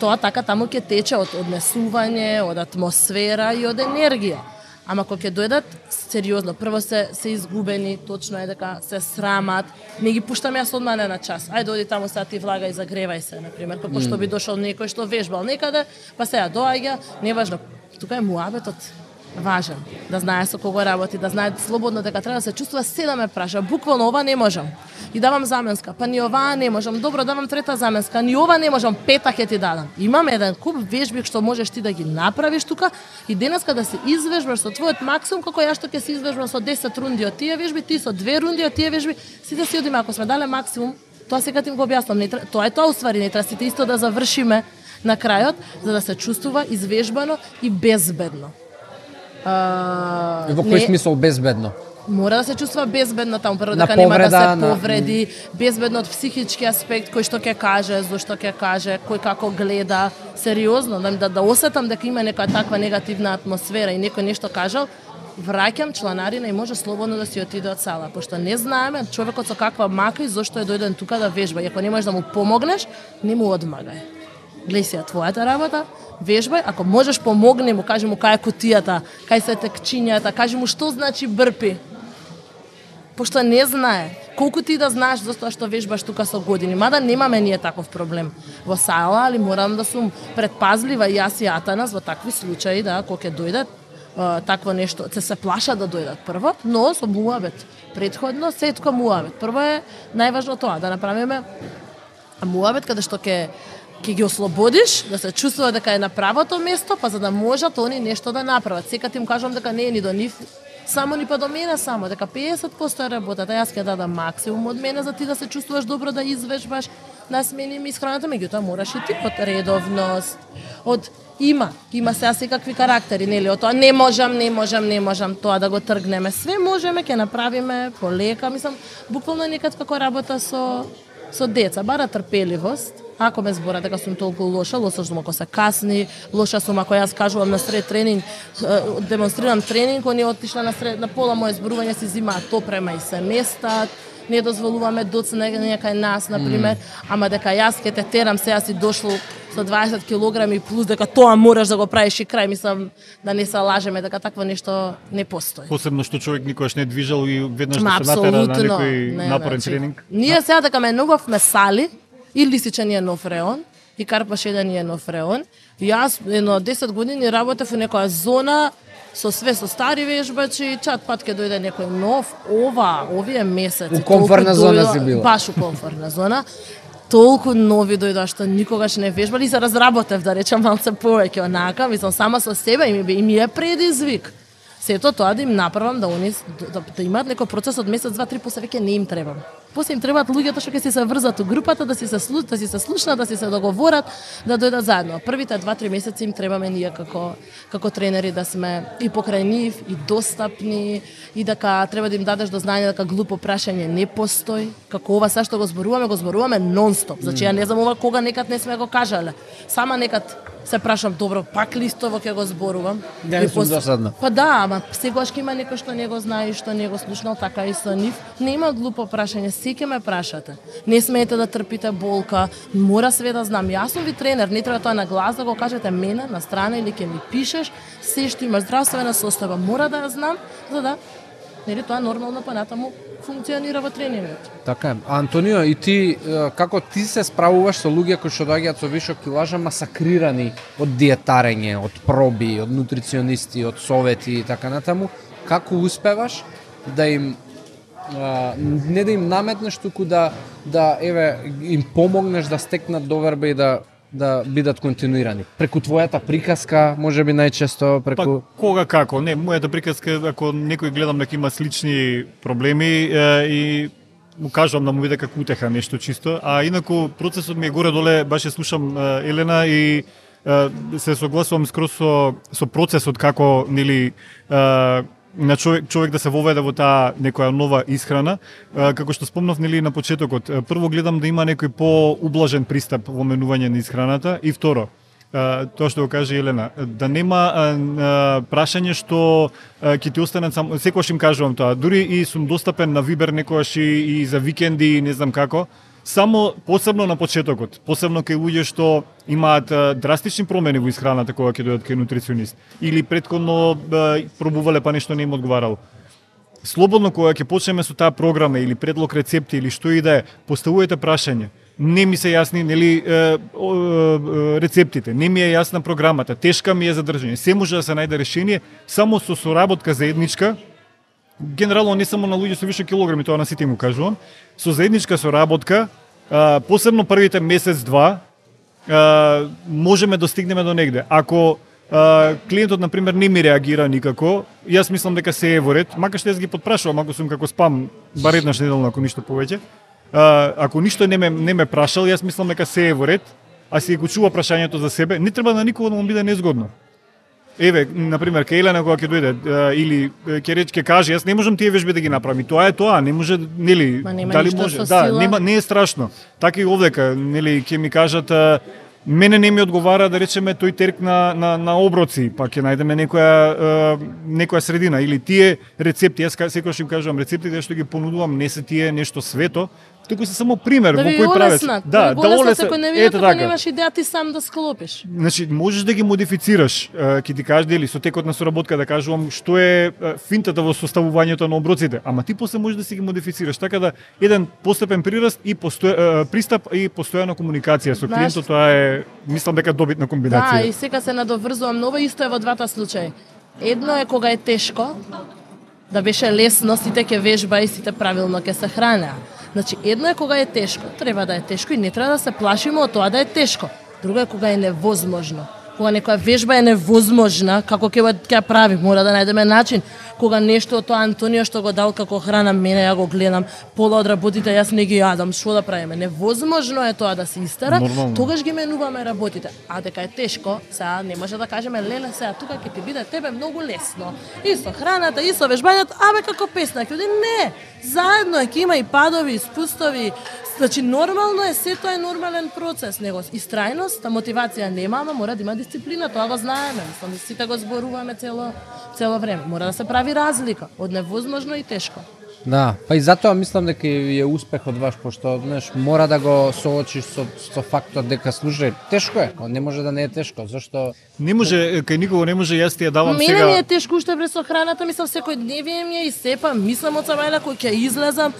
тоа така таму ќе тече од однесување, од атмосфера и од енергија. Ама кога ќе дојдат сериозно, прво се се изгубени, точно е дека се срамат, не ги пуштам јас одма на час. Ајде оди таму сега ти влага и загревај се, на пример, како што би дошол некој што вежбал некаде, па сега доаѓа, неважно. Тука е муабетот важен, да знае со кого работи, да знае слободно дека треба да се чувствува се да ме праша. Буквално ова не можам. И давам заменска, па ни оваа не можам. Добро, давам трета заменска, ни ова не можам, пета ќе ти дадам. Имам еден куп вежби што можеш ти да ги направиш тука и денеска да се извежбаш со твојот максимум како ја што ќе се извежбам со 10 рунди од тие вежби, ти со две рунди од тие вежби, сите си одиме ако сме дале максимум, тоа сега ти го објаснам, не тоа е тоа уствари, не треба сите исто да завршиме на крајот за да се чувствува извежбано и безбедно. А, Во кој смисол безбедно? Мора да се чувствува безбедно таму, прво дека нема да повреда, се на- повреди, безбедно од психички аспект, кој што ќе каже, зошто ќе каже, кој како гледа, сериозно, да, да, да осетам дека има нека таква негативна атмосфера и некој нешто кажал, враќам чланарина и може слободно да си отиде од сала, пошто не знаеме човекот со каква мака и зошто е дојден тука да вежба. И ако не можеш да му помогнеш, не му одмагај. Гледај се твојата работа, вежбај, ако можеш помогни му, кажи му кај е кутијата, кај се текчињата, кажи му што значи брпи, пошто не знае. Колку ти да знаеш за тоа што вежбаш тука со години, мада немаме ние таков проблем во сала, али морам да сум предпазлива и јас и Атанас во такви случаи, да, кога ќе дојдат такво нешто, се се плаша да дојдат прво, но со муавет Предходно се муавет. Прво е најважно тоа, да направиме муавет каде што ќе ќе ги ослободиш, да се чувствува дека е на правото место, па за да можат они нешто да направат. Сека ти им кажувам дека не е ни до нив само ни па до мене само, дека 50% е работата, јас ќе дадам максимум од мене за ти да се чувствуваш добро да извежбаш, да сменим исхраната, меѓутоа мораш и ти од редовност, од има, има сега секакви карактери, нели, од тоа не можам, не можам, не можам тоа да го тргнеме. Све можеме, ќе направиме полека, мислам, буквално некад како работа со со деца, бара трпеливост. Ако ме збора дека сум толку лоша, лоша сум ако се касни, лоша сум ако јас кажувам на сред тренинг, демонстрирам тренинг, они отишла на сред на пола моje зборување си зимаат топрема и се местат, не дозволуваме доцне кај нас, на пример, ама дека јас ќе те терам сега си дошло со 20 килограми плюс дека тоа мораш да го правиш и крај, мислам да не се лажеме дека такво нешто не постои. Посебно што човек никогаш не движал и веднаш Ма, да се натера на некој Не, напорен значи, тренинг. Ние сега дека ме новавме сали, и Лисича ни е нов реон, и Карпаш еден ни е нов реон. Јас едно 10 години работев во некоја зона со све со стари вежбачи, чат пат ќе дојде некој нов, ова, овие месеци. У комфорна толку зона си била. Баш у комфорна зона. Толку нови дојдоа што никогаш не вежбали и се разработев, да речам малце повеќе онака, мислам сама со себе и ми, и ми е предизвик. Сето тоа да им направам да они да, да, да имаат некој процес од месец, два, три, после веќе не им требам. После им требаат луѓето што ќе се врзат у групата, да се слу, да се слушнат, да се се договорат, да дојдат заедно. Првите два, три месеци им требаме ние како како тренери да сме и покрај нив, и достапни, и дека треба да им дадеш до знање дека глупо прашање не постои. Како ова се што го зборуваме, го зборуваме нонстоп. Значи ја не знам ова кога некад не сме го кажале. Сама некад се прашам, добро, пак ли истово ќе го зборувам? Ја И пос- досадна. Па да, ама секогаш ќе има некој што не го знае и што не го слушнал, така и со нив. Нема глупо прашање, ќе ме прашате. Не смеете да трпите болка, мора све да знам. Јас сум ви тренер, не треба тоа на глас да го кажете мене на страна или ќе ми пишеш, се што има здравствена состава, мора да ја знам, за да нели тоа нормално па натаму функционира во тренингот. Така е. Антонио, и ти, како ти се справуваш со луѓе кои што доаѓаат со вишок килажа масакрирани од диетарење, од проби, од нутриционисти, од совети и така натаму, како успеваш да им не да им наметнеш, туку да да еве им помогнеш да стекнат доверба и да да бидат континуирани. Преку твојата приказка, може би најчесто Па преку кога како? Не, мојата приказка ако некој гледам дека има слични проблеми е, и му кажувам да му биде како утеха нешто чисто, а инаку процесот ми е горе доле, баш ја слушам е, Елена и е, се согласувам скроз со со процесот како нели е, на човек човек да се воведе во таа некоја нова исхрана, како што спомнав нели на почетокот. Прво гледам да има некој поублажен пристап во менување на исхраната и второ, тоа што го каже Елена, да нема прашање што ќе ти останат само секогаш им кажувам тоа, дури и сум достапен на Вибер некогаш и, и за викенди и не знам како, само посебно на почетокот, посебно кај луѓе што имаат драстични промени во исхраната кога ќе дојдат кај нутриционист или предходно пробувале па нешто не им одговарало слободно кога ќе почнеме со таа програма или предлог рецепти или што и да е, поставувајте прашање. Не ми се јасни нели е, е, рецептите, не ми е јасна програмата, тешка ми е за. Се може да се најде решение само со соработка заедничка. Генерално не само на луѓе со више килограми, тоа на сите им кажувам. Со заедничка соработка, а, посебно првите месец два, можеме да стигнеме до негде. Ако а, клиентот на пример не ми реагира никако, јас мислам дека се е во ред, макар што јас ги подпрашувам ако сум како спам бар еднаш неделно ако ништо повеќе. А, ако ништо не ме не ме прашал, јас мислам дека се е во ред, а си го чува прашањето за себе, не треба на никого да му биде незгодно. Еве, на пример, кај Елена кога ќе дојде или ќе реч ќе каже, јас не можам тие вежби да ги направам. И тоа е тоа, не може, нели, дали може? Да, нема не е страшно. Така и овдека, нели, ќе ми кажат мене не ми одговара да речеме тој терк на на на оброци, па ќе најдеме некоја некоја средина или тие рецепти, јас секогаш им кажувам рецептите што ги понудувам не се тие нешто свето, туку се само пример Да во кој правец. олеснат, да, ви олеснат, ако не видите, ете па така. немаш идеја ти сам да склопиш. Значи, можеш да ги модифицираш, ќе ти кажа дели со текот на соработка да кажувам што е финтата во составувањето на оброците, ама ти после можеш да си ги модифицираш, така да еден постепен прираст и постоја, е, пристап и постојана комуникација со клиентот, тоа е мислам дека добитна Да, комбинација. и сега се надоврзувам ново исто е во двата случаи. Едно е кога е тешко, да беше лесно, сите ќе вежба и сите правилно ќе се хранеа. Значи, едно е кога е тешко, треба да е тешко и не треба да се плашиме од тоа да е тешко. Друго е кога е невозможно. Кога некоја вежба е невозможна, како ќе ќе прави, мора да најдеме начин. Кога нешто од тоа Антонио што го дал како храна, мене ја го гледам, пола од работите јас не ги јадам, што да правиме? Невозможно е тоа да се истера, Нормално. тогаш ги менуваме работите. А дека е тешко, сега не може да кажеме леле сега тука ќе ти биде тебе многу лесно. И со храната, и со вежбањето, абе како песна, ќе не, заедно е, има и падови, и спустови. Значи нормално е, се тоа е нормален процес, него истрајност, а мотивација нема, ама мора да има дисциплина, тоа го знаеме, мислам, сите го зборуваме цело цело време. Мора да се прави разлика од невозможно и тешко. Да, па и затоа мислам дека е успех од ваш, пошто знаеш, мора да го соочиш со, со фактот дека служи. Тешко е, но не може да не е тешко, зашто Не може, кај никого не може, јас ти ја давам Мене сега... ми е тешко уште врз со храната, мислам секој дневие ми е и сепа, мислам од сабајла кој ќе излезам,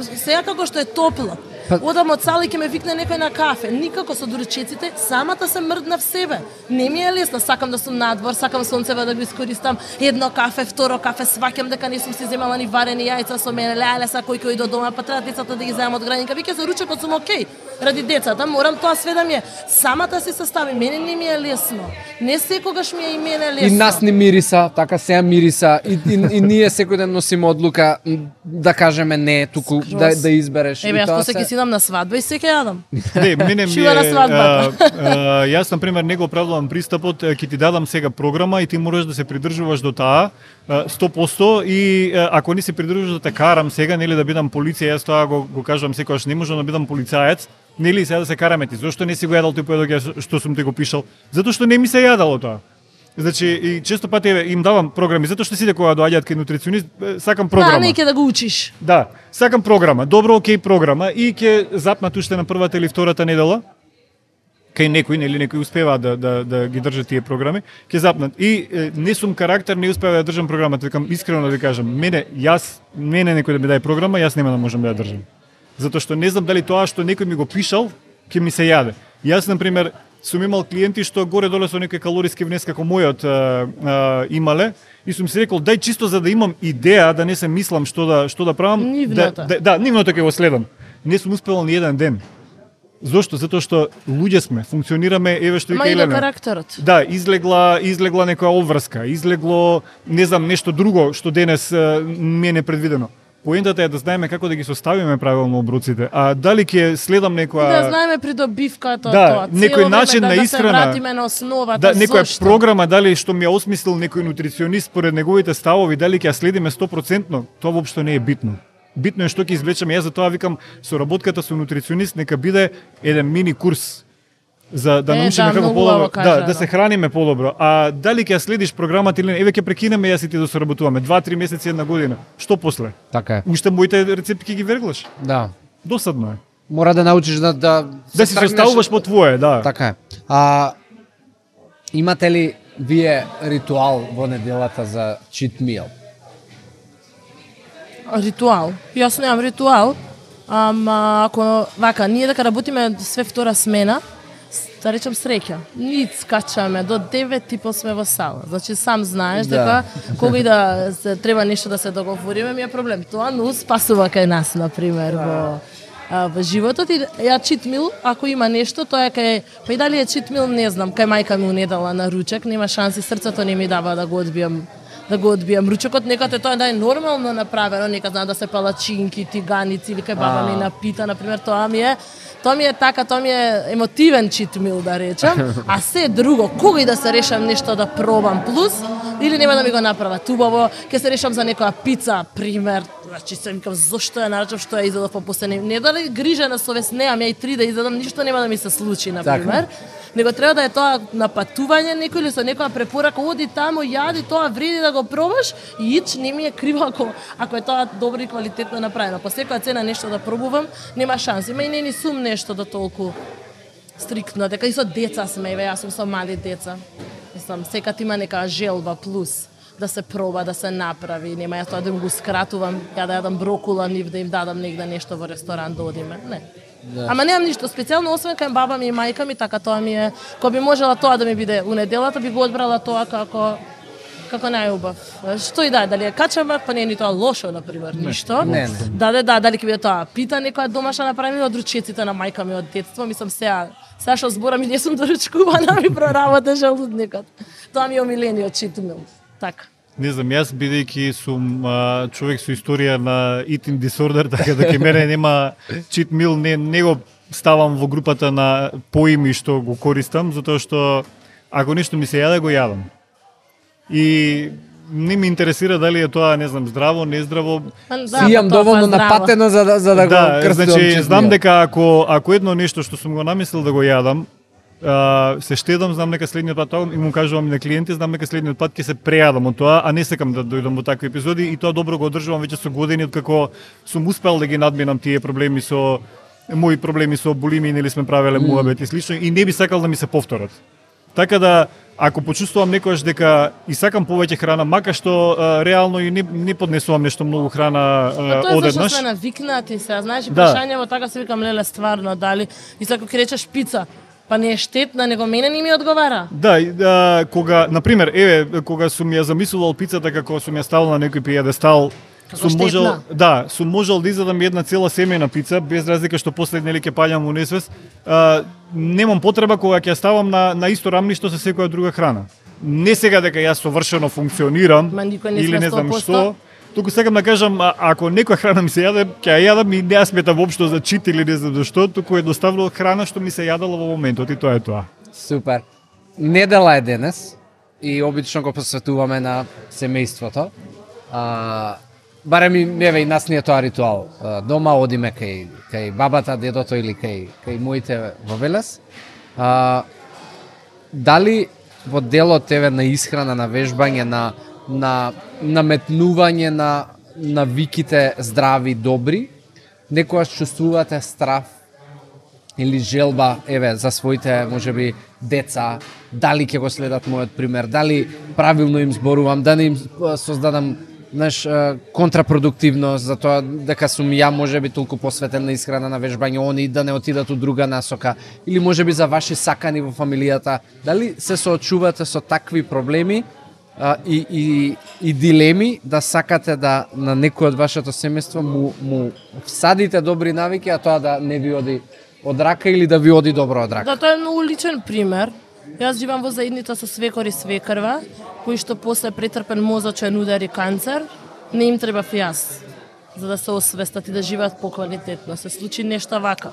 сега како што е топло. Па- Одам од сала и ќе ме викне некој на кафе. Никако со дурчеците, самата се мрдна в себе. Не ми е лесно, сакам да сум надвор, сакам сонцева да го искористам. Едно кафе, второ кафе, сваќам дека не сум си земала ни варени јајца со мене. Леле, са кој кој до дома, па треба децата да ги земам од градинка. Виќе за ручекот сум окей. Ради децата, морам тоа све да ми е. Самата се состави, мене не ми е лесно. Не секогаш ми е и мене лесно. и нас не мириса, така сега мириса и, и, и ние секој ден носиме одлука да кажеме не, туку Скроз. да да избереш. Еве, И јас после ќе си идам на свадба и се ќе јадам. Не, мене ми на е, јас на пример не го оправдувам пристапот, ќе ти дадам сега програма и ти мораш да се придржуваш до таа а, 100% и ако не се придржуваш да те карам сега, нели да бидам полиција, јас тоа го, го кажувам секогаш не можам да бидам полицаец, нели сега да се караме ти. Зошто не си го јадал тој поедок јас што сум ти го пишал? Затоа што не ми се јадало тоа. Значи, и често пати еве, им давам програми, затоа што сите кога доаѓаат кај нутриционист, сакам Да, програма. не ќе да го учиш. Да, сакам програма, добро окей програма и ќе запнат уште на првата или втората недела. Кај некој, нели некои успеваат да, да, да ги држат тие програми, ќе запнат. И е, не сум карактер, не успева да држам програмата, викам искрено да ви кажам, мене јас мене некој да ми даде програма, јас нема да можам да ја држам. Затоа што не знам дали тоа што некој ми го пишал ќе ми се јаде. Јас на пример сум имал клиенти што горе доле со некој калориски внес како мојот а, а, имале и сум си рекол дај чисто за да имам идеја да не се мислам што да што да правам Нивната. да, да, да нивното ќе го следам. Не сум успевал ни еден ден. Зошто? Затоа што луѓе сме, функционираме, еве што вика Елена. карактерот. Да, излегла, излегла некоја обврска, излегло, не знам, нешто друго што денес ми е непредвидено. Поентата е да знаеме како да ги составиме правилно обруците, а дали ќе следам некоја Да знаеме придобивката Да, тоа. некој начин да, на да исхрана. се вратиме на основата. да, некоја зошто? програма дали што ми ја осмислил некој нутриционист според неговите ставови, дали ќе ја следиме 100%, тоа воопшто не е битно. Битно е што ќе извлечеме. Јас затоа викам соработката со нутриционист нека биде еден мини курс за да Е, научиме да, како подобро, убаво да, кажано. да се храниме подобро. А дали ќе следиш програмата или не, еве ќе прекинеме јас и ти да соработуваме 2-3 месеци една година. Што после? Така е. Уште моите рецепти ќе ги верглаш. Да. Досадно е. Мора да научиш да да Да тргнеш- составуваш по твое, да. Така е. А имате ли вие ритуал во неделата за cheat meal? Ритуал. Јас немам ритуал. Ама ако вака, ние дека работиме све втора смена, да речем среќа. Ние скачаме до 9 типо сме во сала. Значи сам знаеш Да. дека кога и да се треба нешто да се договориме ми е проблем. Тоа но спасува кај нас на пример во а, во животот и ја чит мил, ако има нешто, тоа е кај, па и дали е чит мил, не знам, кај мајка ми унедала на ручек, нема шанси, срцето не ми дава да го одбијам да го одбијам. Ручекот, нека те тоа да е нормално направено, нека знам да се палачинки, тиганици или кај баба ми напита, на пример, тоа ми е Тоа ми е така, тоа ми е емотивен читмил да речам, а се друго, кога и да се решам нешто да пробам плюс, или нема да ми го направат убаво, ќе се решам за некоја пица, пример, значи се викам зошто ја нарачав што ја изедов по последни, не дали грижа на совест немам, ја и три да изедам, ништо нема да ми се случи на Така. Него треба да е тоа на патување некој или со некоја препорака, оди таму, јади тоа, вреди да го пробаш и ич не ми е криво ако, ако е тоа добро и квалитетно направено. По секоја цена нешто да пробувам, нема шанси. Има и не ни сум нешто да толку стриктно, дека и со деца сме, еве јас сум со мали деца. Мислам, секад има нека желба плюс да се проба, да се направи, нема јас тоа да им го скратувам, ја да јадам брокула нив, да им дадам негде нешто во ресторан да одиме. Не. Да. Ама немам ништо специјално, освен кај баба ми и мајка ми, така тоа ми е, кога би можела тоа да ми биде у неделата, би го одбрала тоа како како најубав. Што и да, дали е качамак, па не е ни тоа лошо, на пример, ништо. Не, не. Да, да, да, дали ќе биде тоа. Пита некоја домашна направена од ручеците на мајка ми од детство, мислам сега, сега што зборам и не сум доручкувана, ми проработа желудникот. Тоа ми е омилениот читмил. Така. Не знам, јас бидејќи сум а, човек со историја на eating disorder, така да ке мене нема cheat meal, не, не го ставам во групата на поими што го користам, затоа што ако нешто ми се јаде, го јадам. И не ми интересира дали е тоа, не знам, здраво, нездраво. Па, да, Си имам па доволно па здраво. напатено за да за да, да, го крстувам значи, знам дека ако ако едно нешто што сум го намислил да го јадам, а, се штедам, знам дека следниот пат тоа и му кажувам и на клиенти, знам дека следниот пат ќе се прејадам од тоа, а не сакам да дојдам во такви епизоди и тоа добро го одржувам веќе со години од како сум успел да ги надминам тие проблеми со мои проблеми со булими или сме правеле муабет и слично и не би сакал да ми се повторат. Така да ако почувствувам некојаш дека и сакам повеќе храна, мака што а, реално и не, не поднесувам нешто многу храна Па а, тоа е зашто одеднаш. сме навикнати се, знаеш, Да. прашањево така се викам леле стварно дали и ако ќе речеш пица, па не е штетна, него мене не ми одговара. Да, да, кога, на пример, еве, кога сум ја замислувал пицата како сум ја ставил на некој пијадестал, сум штетна. можел, да, сум можел да изедам една цела семејна пица без разлика што после нели ќе паѓам во несвес. А, немам потреба кога ќе ставам на на исто рамништо со секоја друга храна. Не сега дека јас совршено функционирам Ма не или не знам 100%. што, туку сакам да кажам, а, ако некоја храна ми се јаде, ќе ја јадам и не ја сметам воопшто за чит или не знам зашто, туку едноставно храна што ми се јадала во моментот и тоа е тоа. Супер. Недела е денес и обично го посветуваме на семејството. А, барем и еве и нас не е тоа ритуал. А, дома одиме кај кај бабата, дедото или кај кај моите во Велес. А, дали во делот еве на исхрана, на вежбање, на на наметнување на навиките здрави, добри, некојаш чувствувате страф или желба, еве, за своите, можеби, деца, дали ќе го следат мојот пример, дали правилно им зборувам, да не им создадам знаеш, контрапродуктивно за тоа дека сум ја можеби толку посветен на исхрана на вежбање, они да не отидат у друга насока, или можеби за ваши сакани во фамилијата, дали се соочувате со такви проблеми? А, и, и, и дилеми да сакате да на некој од вашето семејство му, му всадите добри навики, а тоа да не ви оди од рака или да ви оди добро од рака. Да, тоа е многу личен пример. Јас живам во заедница со свекор и свекрва, кои што после претрпен мозочен удар и канцер, не им треба јас за да се освестат и да живеат поквалитетно. Се случи нешто вака,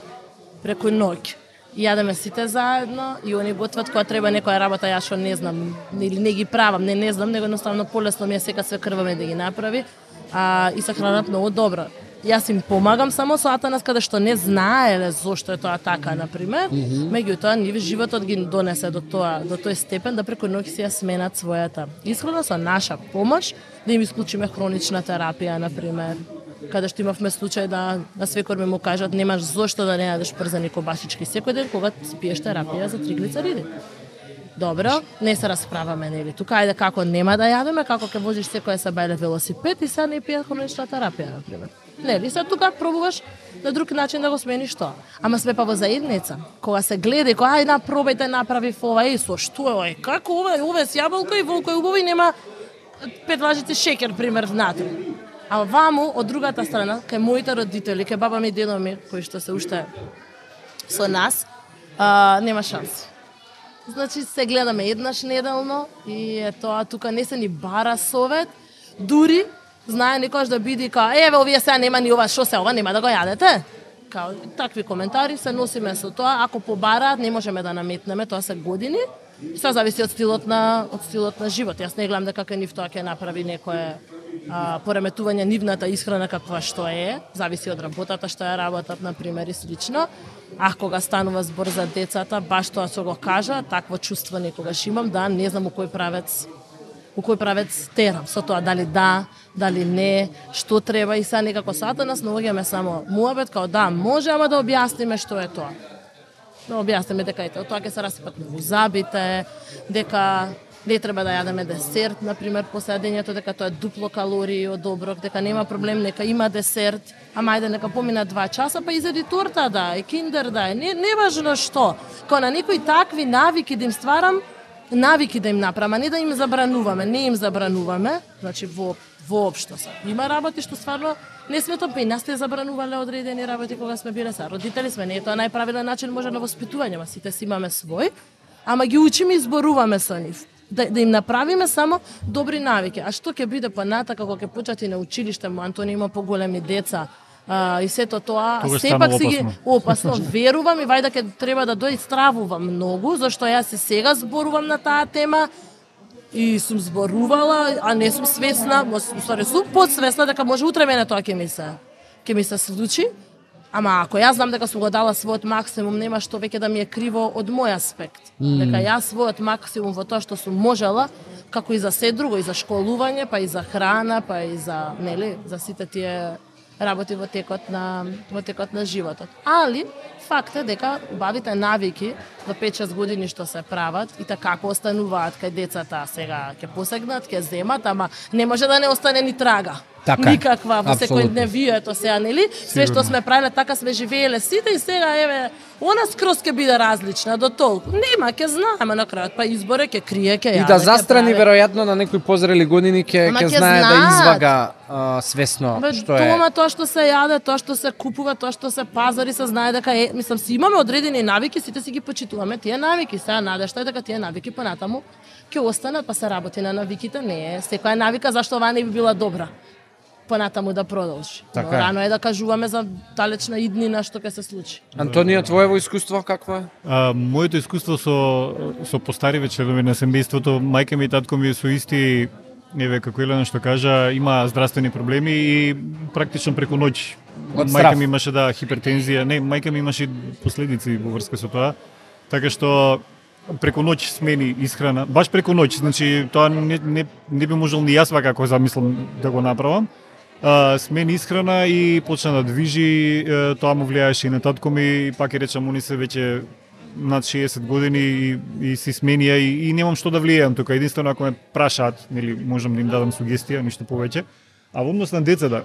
преку ноќ. Јадеме сите заедно и они готват кога треба некоја работа јас што не знам или не ги правам, не не знам, него едноставно полесно ми е сека све крваме да ги направи, а и се хранат многу добро. Јас им помагам само со Атанас каде што не знаеле зошто е тоа така, на пример. Mm -hmm. Меѓутоа, нив животот ги донесе до тоа, до тој степен да преку ноќ си ја сменат својата исхрана со наша помош да им исклучиме хронична терапија, на пример каде што имавме случај да на свекор ми му кажат немаш зошто да не јадеш прзани кобасички секој ден кога пиеш терапија за триглицериди. Добро, не се расправаме, нели? Тука ајде како нема да јадеме, како ќе возиш секоја да се бајле велосипед и се не пија хронична терапија, на пример. Нели, се тука пробуваш на друг начин да го смениш тоа. Ама сме па во заедница. Кога се гледа, и кога ај на пробајте направи ова, и со што е ој, како ова, ова е с јаболко и волко е убаво и нема пет лажици шекер пример внатре. А ваму од другата страна, кај моите родители, кај баба ми и дедо ми, кои што се уште со нас, а, нема шанси. Значи се гледаме еднаш неделно и е тоа тука не се ни бара совет, дури знае некојаш да биде као еве овие сега нема ни ова, што се ова нема да го јадете. Као такви коментари се носиме со тоа, ако побараат не можеме да наметнеме, тоа се години. Се зависи од стилот на од стилот на живот. Јас не гледам дека кај нив тоа ќе направи некое а, пореметување нивната исхрана каква што е, зависи од работата што ја работат на пример и слично. А кога станува збор за децата, баш тоа што го кажа, такво чувство некогаш имам да не знам у кој правец у кој правец терам со тоа дали да, дали не, што треба и са некако сата нас наоѓаме само муабет као да, може ама да објасниме што е тоа. Да објасниме дека ете, тоа ќе се расипат многу забите, дека не треба да јадеме десерт, на пример, после јадењето, дека тоа е дупло калории од оброк, дека нема проблем, нека има десерт, ама ајде нека помина два часа, па изеди торта да, и киндер да, не, не важно што. Као на некои такви навики да им стварам, навики да им направам, а не да им забрануваме, не им забрануваме, значи во воопшто се. Има работи што стварно не сме тоа, па и нас те забранувале одредени работи кога сме биле са. Родители сме, не е тоа најправилен начин може на воспитување, ма сите си имаме свој, ама ги учиме и зборуваме со нив. Да, да им направиме само добри навики. А што ќе биде понатака кога ќе почати на училиште, му Антони има поголеми деца, а, и сето тоа Тогаш сепак си ги опасно. верувам и вајда ќе треба да дој стравувам многу зашто јас и сега зборувам на таа тема и сум зборувала, а не сум свесна, усвари сум подсвесна дека може утре мене тоа ќе ми се ќе ми се случи. Ама ако јас знам дека сум го дала својот максимум, нема што веќе да ми е криво од мој аспект. Mm. Дека јас својот максимум во тоа што сум можела, како и за се друго, и за школување, па и за храна, па и за, нели, за сите тие работи во текот на во текот на животот. Али факт е дека убавите навики до 5-6 години што се прават и така како остануваат кај децата сега ќе посегнат, ќе земат, ама не може да не остане ни трага. Така. Никаква во секој Апсолутно. дневието сега, нели? Све што сме правеле, така сме живееле сите и сега еве она скроз ќе биде различна до толку. Нема, ќе знаеме на крајот, па изборе ќе крие, ќе И да застрани прави. веројатно на некои позрели години ќе ќе знае да знаат. извага а, свесно Бе, што е. дома тоа што се јаде, тоа што се купува, тоа што се пазари, се знае дека е, мислам си имаме одредени навики, сите си ги почитуваме тие навики, сега надешта е дека тие навики понатаму ќе останат, па се работи на навиките, не е секоја навика зашто оваа не би била добра понатаму да продолжи. Така Но е. рано е да кажуваме за далечна иднина што ќе се случи. Антонија, твоево искуство какво е? А, моето искуство со со постариве членови на семејството, мајка ми и татко ми со исти еве како Елена што кажа, има здравствени проблеми и практично преку ноќ Од мајка ми имаше да хипертензија, не, мајка ми имаше и последици во врска со тоа. Така што преку ноќ смени исхрана, баш преку ноќ, значи тоа не, не, не би можел ни јас како замислам да го направам. А, смени исхрана и почна да движи, е, тоа му влијаеше и на татко ми, пак и речам, они се веќе над 60 години и, и си сменија и, и немам што да влијам тука. Единствено ако ме прашаат, нели можам да им дадам сугестија, ништо повеќе. А во однос на децата,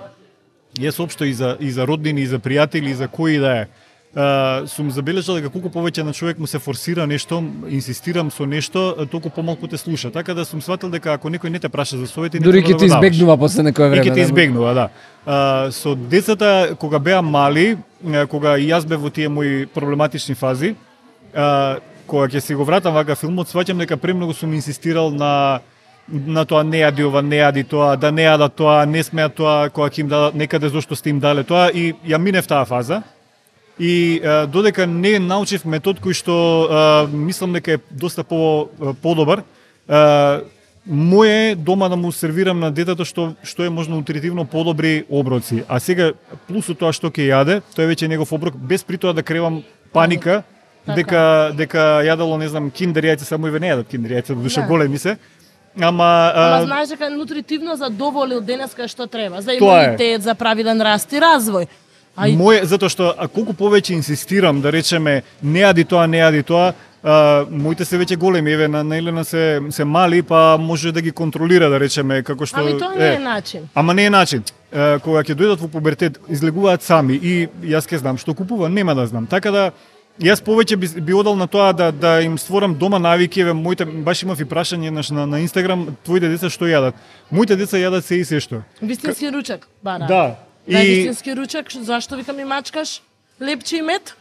јас општо и за и за роднини, и за пријатели, и за кои да е, Uh, сум забележал дека колку повеќе на човек му се форсира нешто, инсистирам со нешто, толку помалку те слуша. Така да сум сватил дека ако некој не те праша за совети, Дури ќе да те избегнува после некое време. Ќе те да. избегнува, да. Uh, со децата кога беа мали, кога и јас бев во тие мои проблематични фази, uh, кога ќе си го вратам вака филмот, сваќам дека премногу сум инсистирал на на тоа не јади ова, не јади тоа, да не јадат тоа, не смеа тоа, кога ќе им дадат некаде зошто сте им дале тоа и ја минев таа фаза и а, додека не научив метод кој што а, мислам дека е доста по подобар, а, моje дома да му сервирам на детето што што е можно нутритивно подобри оброци. А сега плюсот тоа што ќе јаде, тоа е веќе негов оброк без при тоа да кревам паника Така. дека дека јадало не знам киндер јајца само и не јадат киндер јајца, душа Да. големи се. Ама, Ама а, знаеш дека нутритивно задоволил денеска што треба, за е. имунитет, за правилен раст и развој. А и Моje, затоа што а колку повеќе инсистирам да речеме не јади тоа, не јади тоа, а, моите се веќе големи, еве на, на Елена се се мали, па може да ги контролира да речеме како што Ами тоа не е начин. Ама не е начин. Е, кога ќе дојдат во пубертет, излегуваат сами и јас ќе знам што купува, нема да знам. Така да Јас повеќе би, би одал на тоа да да им створам дома навики, еве моите баш имав и прашање еднаш на, на Инстаграм, твоите деца што јадат? Моите деца јадат се и се што. Вистински ручек, бара. Да. Да, И вистински ручек, зашто викам ми мачкаш лепче и мед?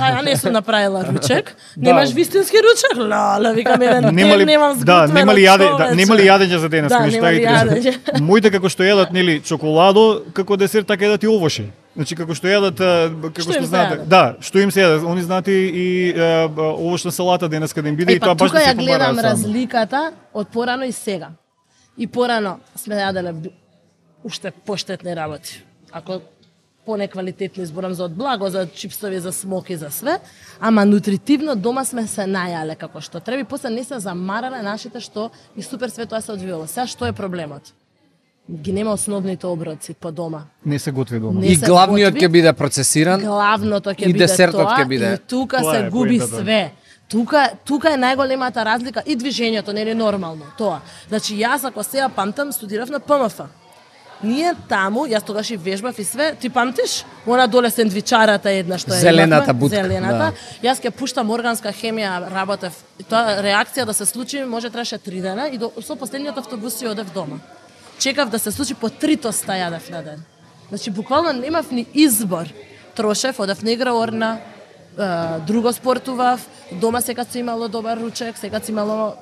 А, не сум направила ручек. Да. Немаш вистински ручек? Лале, викам еден ден немам да, сготвено, нема ли јаде, да, човече. нема ли јадење за денес, Да, нема ли и јадење. Моите како што јадат нели чоколадо, како десерт така јадат и овоши. Значи како што јадат како Што што, јаде? да, што им се јаде, они знаат и, и а, овошна салата денес каде им биде Е, и тоа па баш тука да ја гледам разликата од порано и сега. И порано сме јаделе уште поштетни работи. Ако понеквалитетни изборам за од благо, за чипсови, за смоки, за све, ама нутритивно дома сме се најале како што треба и после не се замарале нашите што и супер све тоа се одвивало. Сега што е проблемот? Ги нема основните оброци по дома. Не се готви дома. Не И главниот ќе биде процесиран. Главното ќе И биде десертот тоа ќе биде. и тука Тоа се е губи поентата. све. Тука тука е најголемата разлика и движењето нели нормално тоа. Значи јас ако сега памтам студирав на ПМФ. Ние таму, јас тогаш и вежбав и све, ти памтиш? Она доле сендвичарата една што е Зелената бутка, Зелената. Јас ќе пуштам органска хемија, работев. Тоа реакција да се случи може требаше три дена и до, со последниот автобус си одев дома. Чекав да се случи по три тоста јадев на ден. Значи буквално немав ни избор. Трошев, одев на игра орна, друго спортував, дома секад се имало добар ручек, секад се имало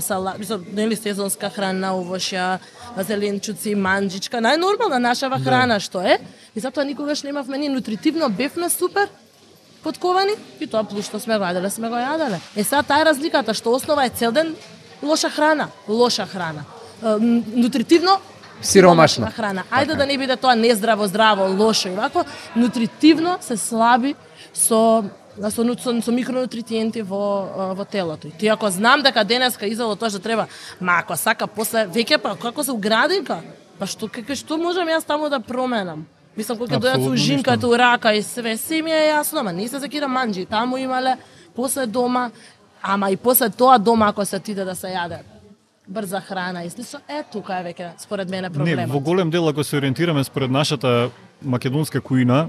салат, мислам, нели сезонска храна, овошја, зеленчуци, манџичка, најнормална нашава храна што е. И затоа никогаш немавме ни нутритивно бевме супер, подковани и тоа плюс што сме го јаделе, сме го јаделе. Е сега таа разликата што основа е цел ден лоша храна, лоша храна. Нутритивно Сиромашна. храна. Ајде да не биде тоа нездраво, здраво, лошо и вако, нутритивно се слаби со со, ну- со, со микронутриенти во, во телото. И ти ако знам дека денеска изало тоа што треба, ма ако сака после веќе па како се уградика, па што како што можам јас таму да променам? Мислам кога ќе дојдат со ужинката, ништо. урака и све, се ми е јасно, ама не се закира манџи. Таму имале после дома, ама и после тоа дома ако се отиде да се јаде брза храна и слично, е тука е веќе според мене Не, проблемот. во голем дел ако се ориентираме според нашата македонска кујна,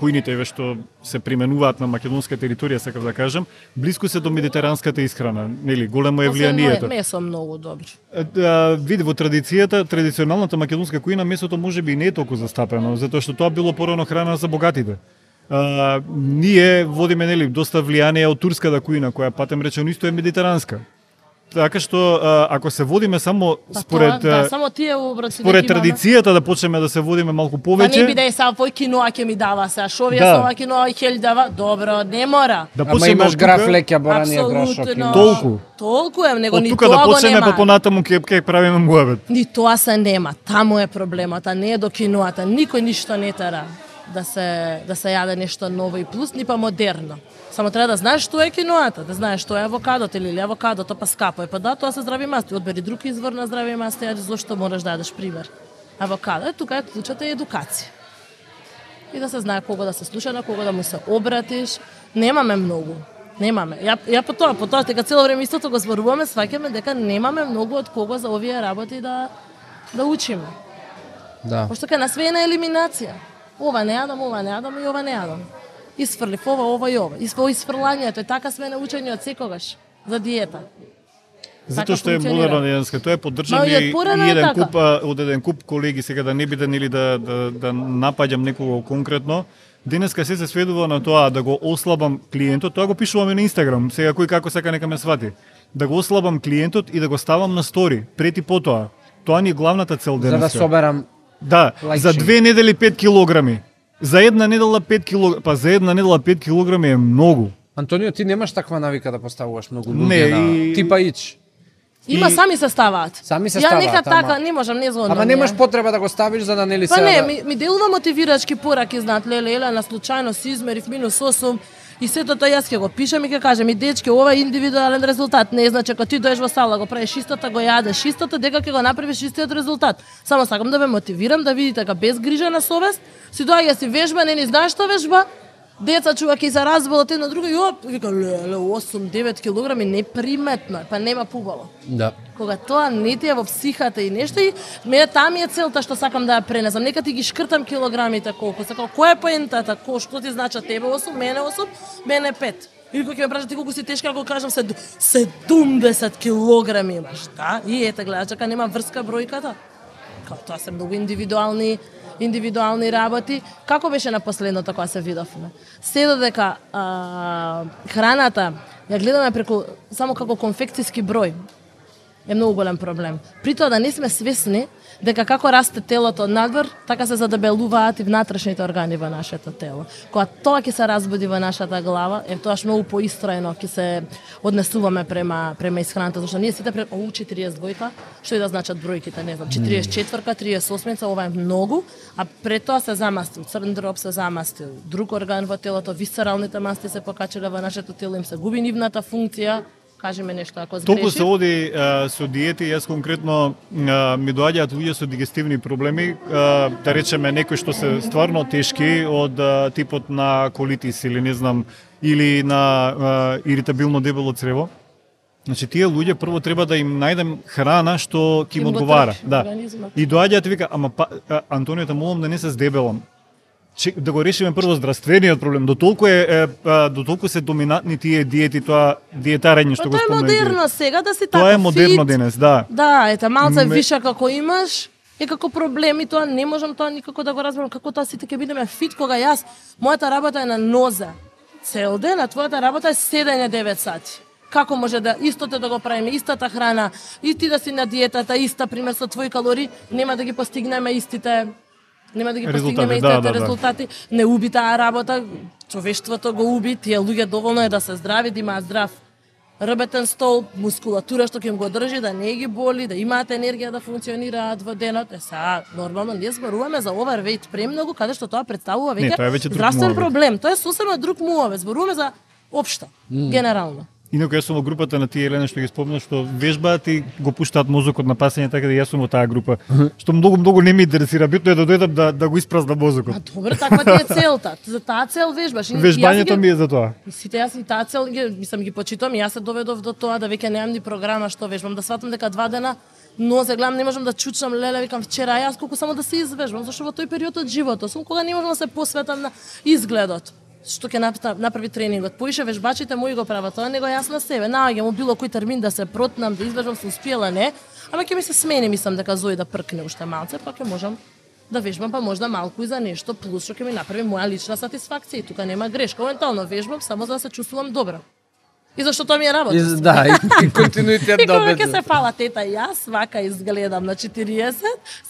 кујните еве што се применуваат на македонска територија, сакав да кажам, блиску се до медитеранската исхрана, нели, големо е Освен влијанието. месо многу добро. Да, види во традицијата, традиционалната македонска кујна месото може би не е толку застапено, затоа што тоа било порано храна за богатите. А, ние водиме нели доста влијание од турската кујна која патем речено исто е медитеранска. Така што а, ако се водиме само Па според тоа, да, само тие оброци според имаме. традицијата да почнеме да се водиме малку Па не повеќе, биде сега вој киноа ќе ми дава сега, шо вие Да. ова киноа хел дава, добро, не мора. да Ама имаш граф леќа, боранија, грашок. Толку. Толку е, него од ни тука тоа да почнеме нема. па понатаму ќе ќе правиме муабет. Ни тоа се нема, таму е проблемот, а не е до киноата. Никој ништо не тера. да се да се јаде нешто ново и плюс, ни па модерно. Само треба да знаеш што е киноата, да знаеш што е авокадото или авокадото па скапо е. Па да, тоа се здрави масти. Одбери друг извор на здрави масти, а зошто мораш да јадеш пример. Авокадо, е, тука е клучата е едукација. И да се знае кого да се слуша, на кого да му се обратиш. Немаме многу. Немаме. Ја, ја по тоа, по тоа, дека цело време истото го зборуваме, сваќаме дека немаме многу од кого за овие работи да да учиме. Да. Пошто кај нас све е на елиминација. Ова не јадам, ова не јадам и ова не јадам. Исфрлив ова, ова и ова. И во исфрлањето е така сме научени од секогаш за диета. Затоа Така што е модерно денеска, тоа е поддржано и и, еден така. куп од еден куп колеги сега да не биде нели да да да напаѓам некого конкретно. Денеска се се сведува на тоа да го ослабам клиентот, тоа го пишуваме на Инстаграм, сега кој како сака нека ме свати. Да го ослабам клиентот и да го ставам на стори, пред и потоа. Тоа ни е главната цел За денеска. да соберам Да, за две недели 5 килограми. За една недела 5 килограми, па за една недела 5 килограми е многу. Антонио, ти немаш таква навика да поставуваш многу луѓе Не, на и- типа ич. Има И- сами се ставаат. Сами се Ја ставаат, нека ама- така, не можам, не згодно. Ама немаш потреба да го ставиш за да нели Па сега не, да... ми, ми делува мотивирачки пораки, знаат, леле, еле, на случајно си измерив минус 8 и сето тоа јас ќе го пишам и ќе кажам и дечки, ова е индивидуален резултат. Не значи ако ти доеш во сала, го правиш истото, го јадеш истото, дека ќе го направиш истиот резултат. Само сакам да ве мотивирам да видите дека без грижа на совест си доаѓа си вежба, не ни знаеш што вежба, Деца чува ќе се разболат едно друго и оп, вика леле 8-9 килограми неприметно, па нема пубало Да. кога тоа не ти е во психата и нешто и мене таа ми е целта што сакам да ја пренесам. Нека ти ги шкртам килограмите колку. Сакам, која е поентата? Ко што ти значи тебе 8, мене 8, мене 5. Или кога ќе ме прашат ти колку си тешка, ако кажам се 70 килограми имаш, да? И ете гледаш дека нема врска бројката. Као тоа се многу индивидуални индивидуални работи. Како беше на последното кога се видовме? Се додека а, храната ја гледаме преку само како конфекциски број е многу голем проблем. При тоа да не сме свесни дека како расте телото надвор, така се задебелуваат и внатрешните органи во нашето тело. Кога тоа ќе се разбуди во нашата глава, е тоаш многу поистроено ќе се однесуваме према према исхраната, зашто ние сите пред оу 42 што и да значат бројките, не знам, 44-ка, 38 ова е многу, а пред тоа се замастил, црн дроб се замастил, друг орган во телото, висцералните масти се покачиле во нашето тело, им се губи нивната функција, кажи ме нешто ако Толку сгрешив. се оди а, со диети, јас конкретно а, ми доаѓаат луѓе со дигестивни проблеми, а, да речеме некои што се стварно тешки од а, типот на колитис или не знам или на а, иритабилно дебело црево. Значи тие луѓе прво треба да им најдем храна што ќе им Им го одговара, да. И доаѓаат вика, ама па, а, Антонио те молам да не се здебелам. Че, да го решиме прво здравствениот проблем. До толку е, е до толку се доминантни тие диети, тоа диетарење што Па го тоа е модерно сега да си така Тоа е модерно фит. денес, да. Да, ете, малце Ме- виша како имаш, е како проблеми, тоа не можам тоа никако да го разберам, како тоа сите ќе бидеме фит кога јас, мојата работа е на ноза. Цел ден, а твојата работа е седење 9 сати. Како може да истото да го правиме, истата храна, и ти да си на диетата, иста пример со твои калории, нема да ги постигнеме истите нема да ги постигнеме да, истите да, да. резултати. Не уби таа работа, човештвото го уби, тие луѓе доволно е да се здрави, да имаат здрав рбетен стол, мускулатура што ќе им го држи, да не ги боли, да имаат енергија да функционираат во денот. Е сега, нормално, ние зборуваме за overweight премногу, каде што тоа представува Не, веќе тоа е веќе друг здравствен проблем. Тоа е сосема друг муавет. Зборуваме за општо, генерално. Инаку јас сум во групата на тие Елена што ги спомна што вежбаат и го пуштаат мозокот на пасење, така да јас сум во таа група. Што многу многу не ме интересира, битно е да дојдам да да го испразнам мозокот. А добро, таква ти е целта. За таа цел вежбаш. И- Вежбањето ги- ми е за тоа. Сите јас и таа цел ги, мислам ги почитувам и јас се доведов до тоа да веќе немам ни програма што вежбам, да сватам дека два дена нозе гледам не можам да чучам леле викам вчера јас колку само да се извежбам зашто во тој период од животот сум кога не можам да се посветам на изгледот што ќе направи тренингот. Поише вежбачите мои го прават, тоа него јас на себе. Наоѓам било кој термин да се протнам, да извежбам, сум успела не, ама ќе ми се смени, мислам дека Зои да пркне уште малце, па ќе можам да вежбам па можда малку и за нешто плюс што ќе ми направи моја лична сатисфакција и тука нема грешка. Моментално вежбам само за да се чувствувам добро. И зашто тоа ми е работа. И, да, и, и континуитет И да кога ќе обеде. се фала тета, јас вака изгледам на 40,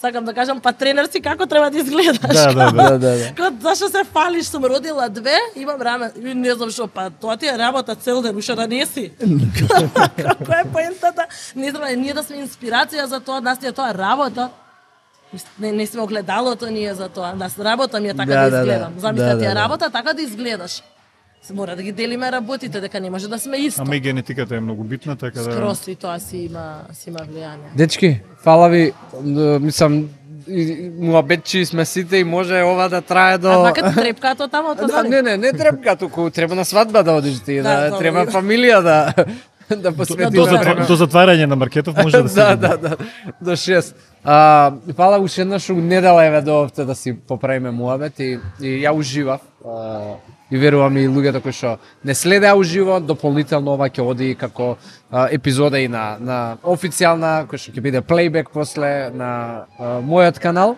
сакам да кажам па тренер си како треба да изгледаш. Да, да, Да, да, да. Кога зашто се фалиш, сум родила две, имам раме, и не знам што, па тоа ти е работа цел ден, уште да не си. Како е поентата? Не знам, ние да сме инспирација за тоа, нас ти е тоа работа. Не, не сме огледалото ние за тоа. Да работа ми е така Да, да, да, да. изгледам. Да, ти да, е да. работа така да изгледаш. Се мора да ги делиме работите, дека не може да сме исто. Ама и генетиката е многу битна, така да... Скрос и тоа си има си има влијание. Дечки, фала ви, мислам, и- муабетчи сме сите и може ова да трае до... А вака ти трепкато таму, тоа Да, не, не, не требка туку, треба на свадба да одиш ти, Да, да, добро. треба фамилија да да посветиме До, Да, затва... време. до затварање на маркетов може да се... да, да, да, до 6. А, фала уште еднаш у недела еве доовте да си поправиме муабет и, и ја уживав. А, и верувам и луѓето кои што не следеа уживо, дополнително ова ќе оди како а, епизода и на на официјална кој што ќе биде плейбек после на а, мојот канал.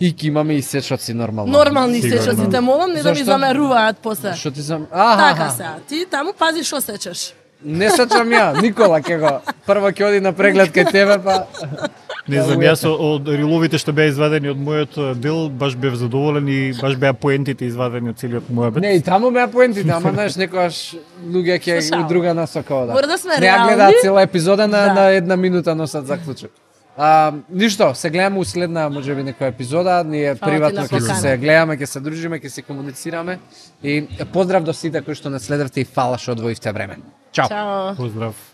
И ќе имаме и сечоци нормално. Нормални Сигурно. сечоци те молам не да ми Зашто? замеруваат после. Што ти зам... Аха, Така се. Ти таму пази што сечеш. Не сечам ја, Никола ќе го. Прво ќе оди на преглед кај тебе, па Не знам, јас од риловите што беа извадени од мојот дел, баш бев задоволен и баш беа поентите извадени од целиот мојот Не, и таму беа поентите, ама знаеш, некојаш луѓе ќе у друга насока одат. Мора да сме Не ја гледаат цела епизода на, Да. на една минута носат заклучок. А, ништо, се гледаме у следна, може би, некоја епизода. Ние Фала приватно ќе се, гледаме, ќе се дружиме, ќе се комуницираме. И поздрав до сите кои што не следевте и фала што одвоивте време. Чао. Чао. Поздрав.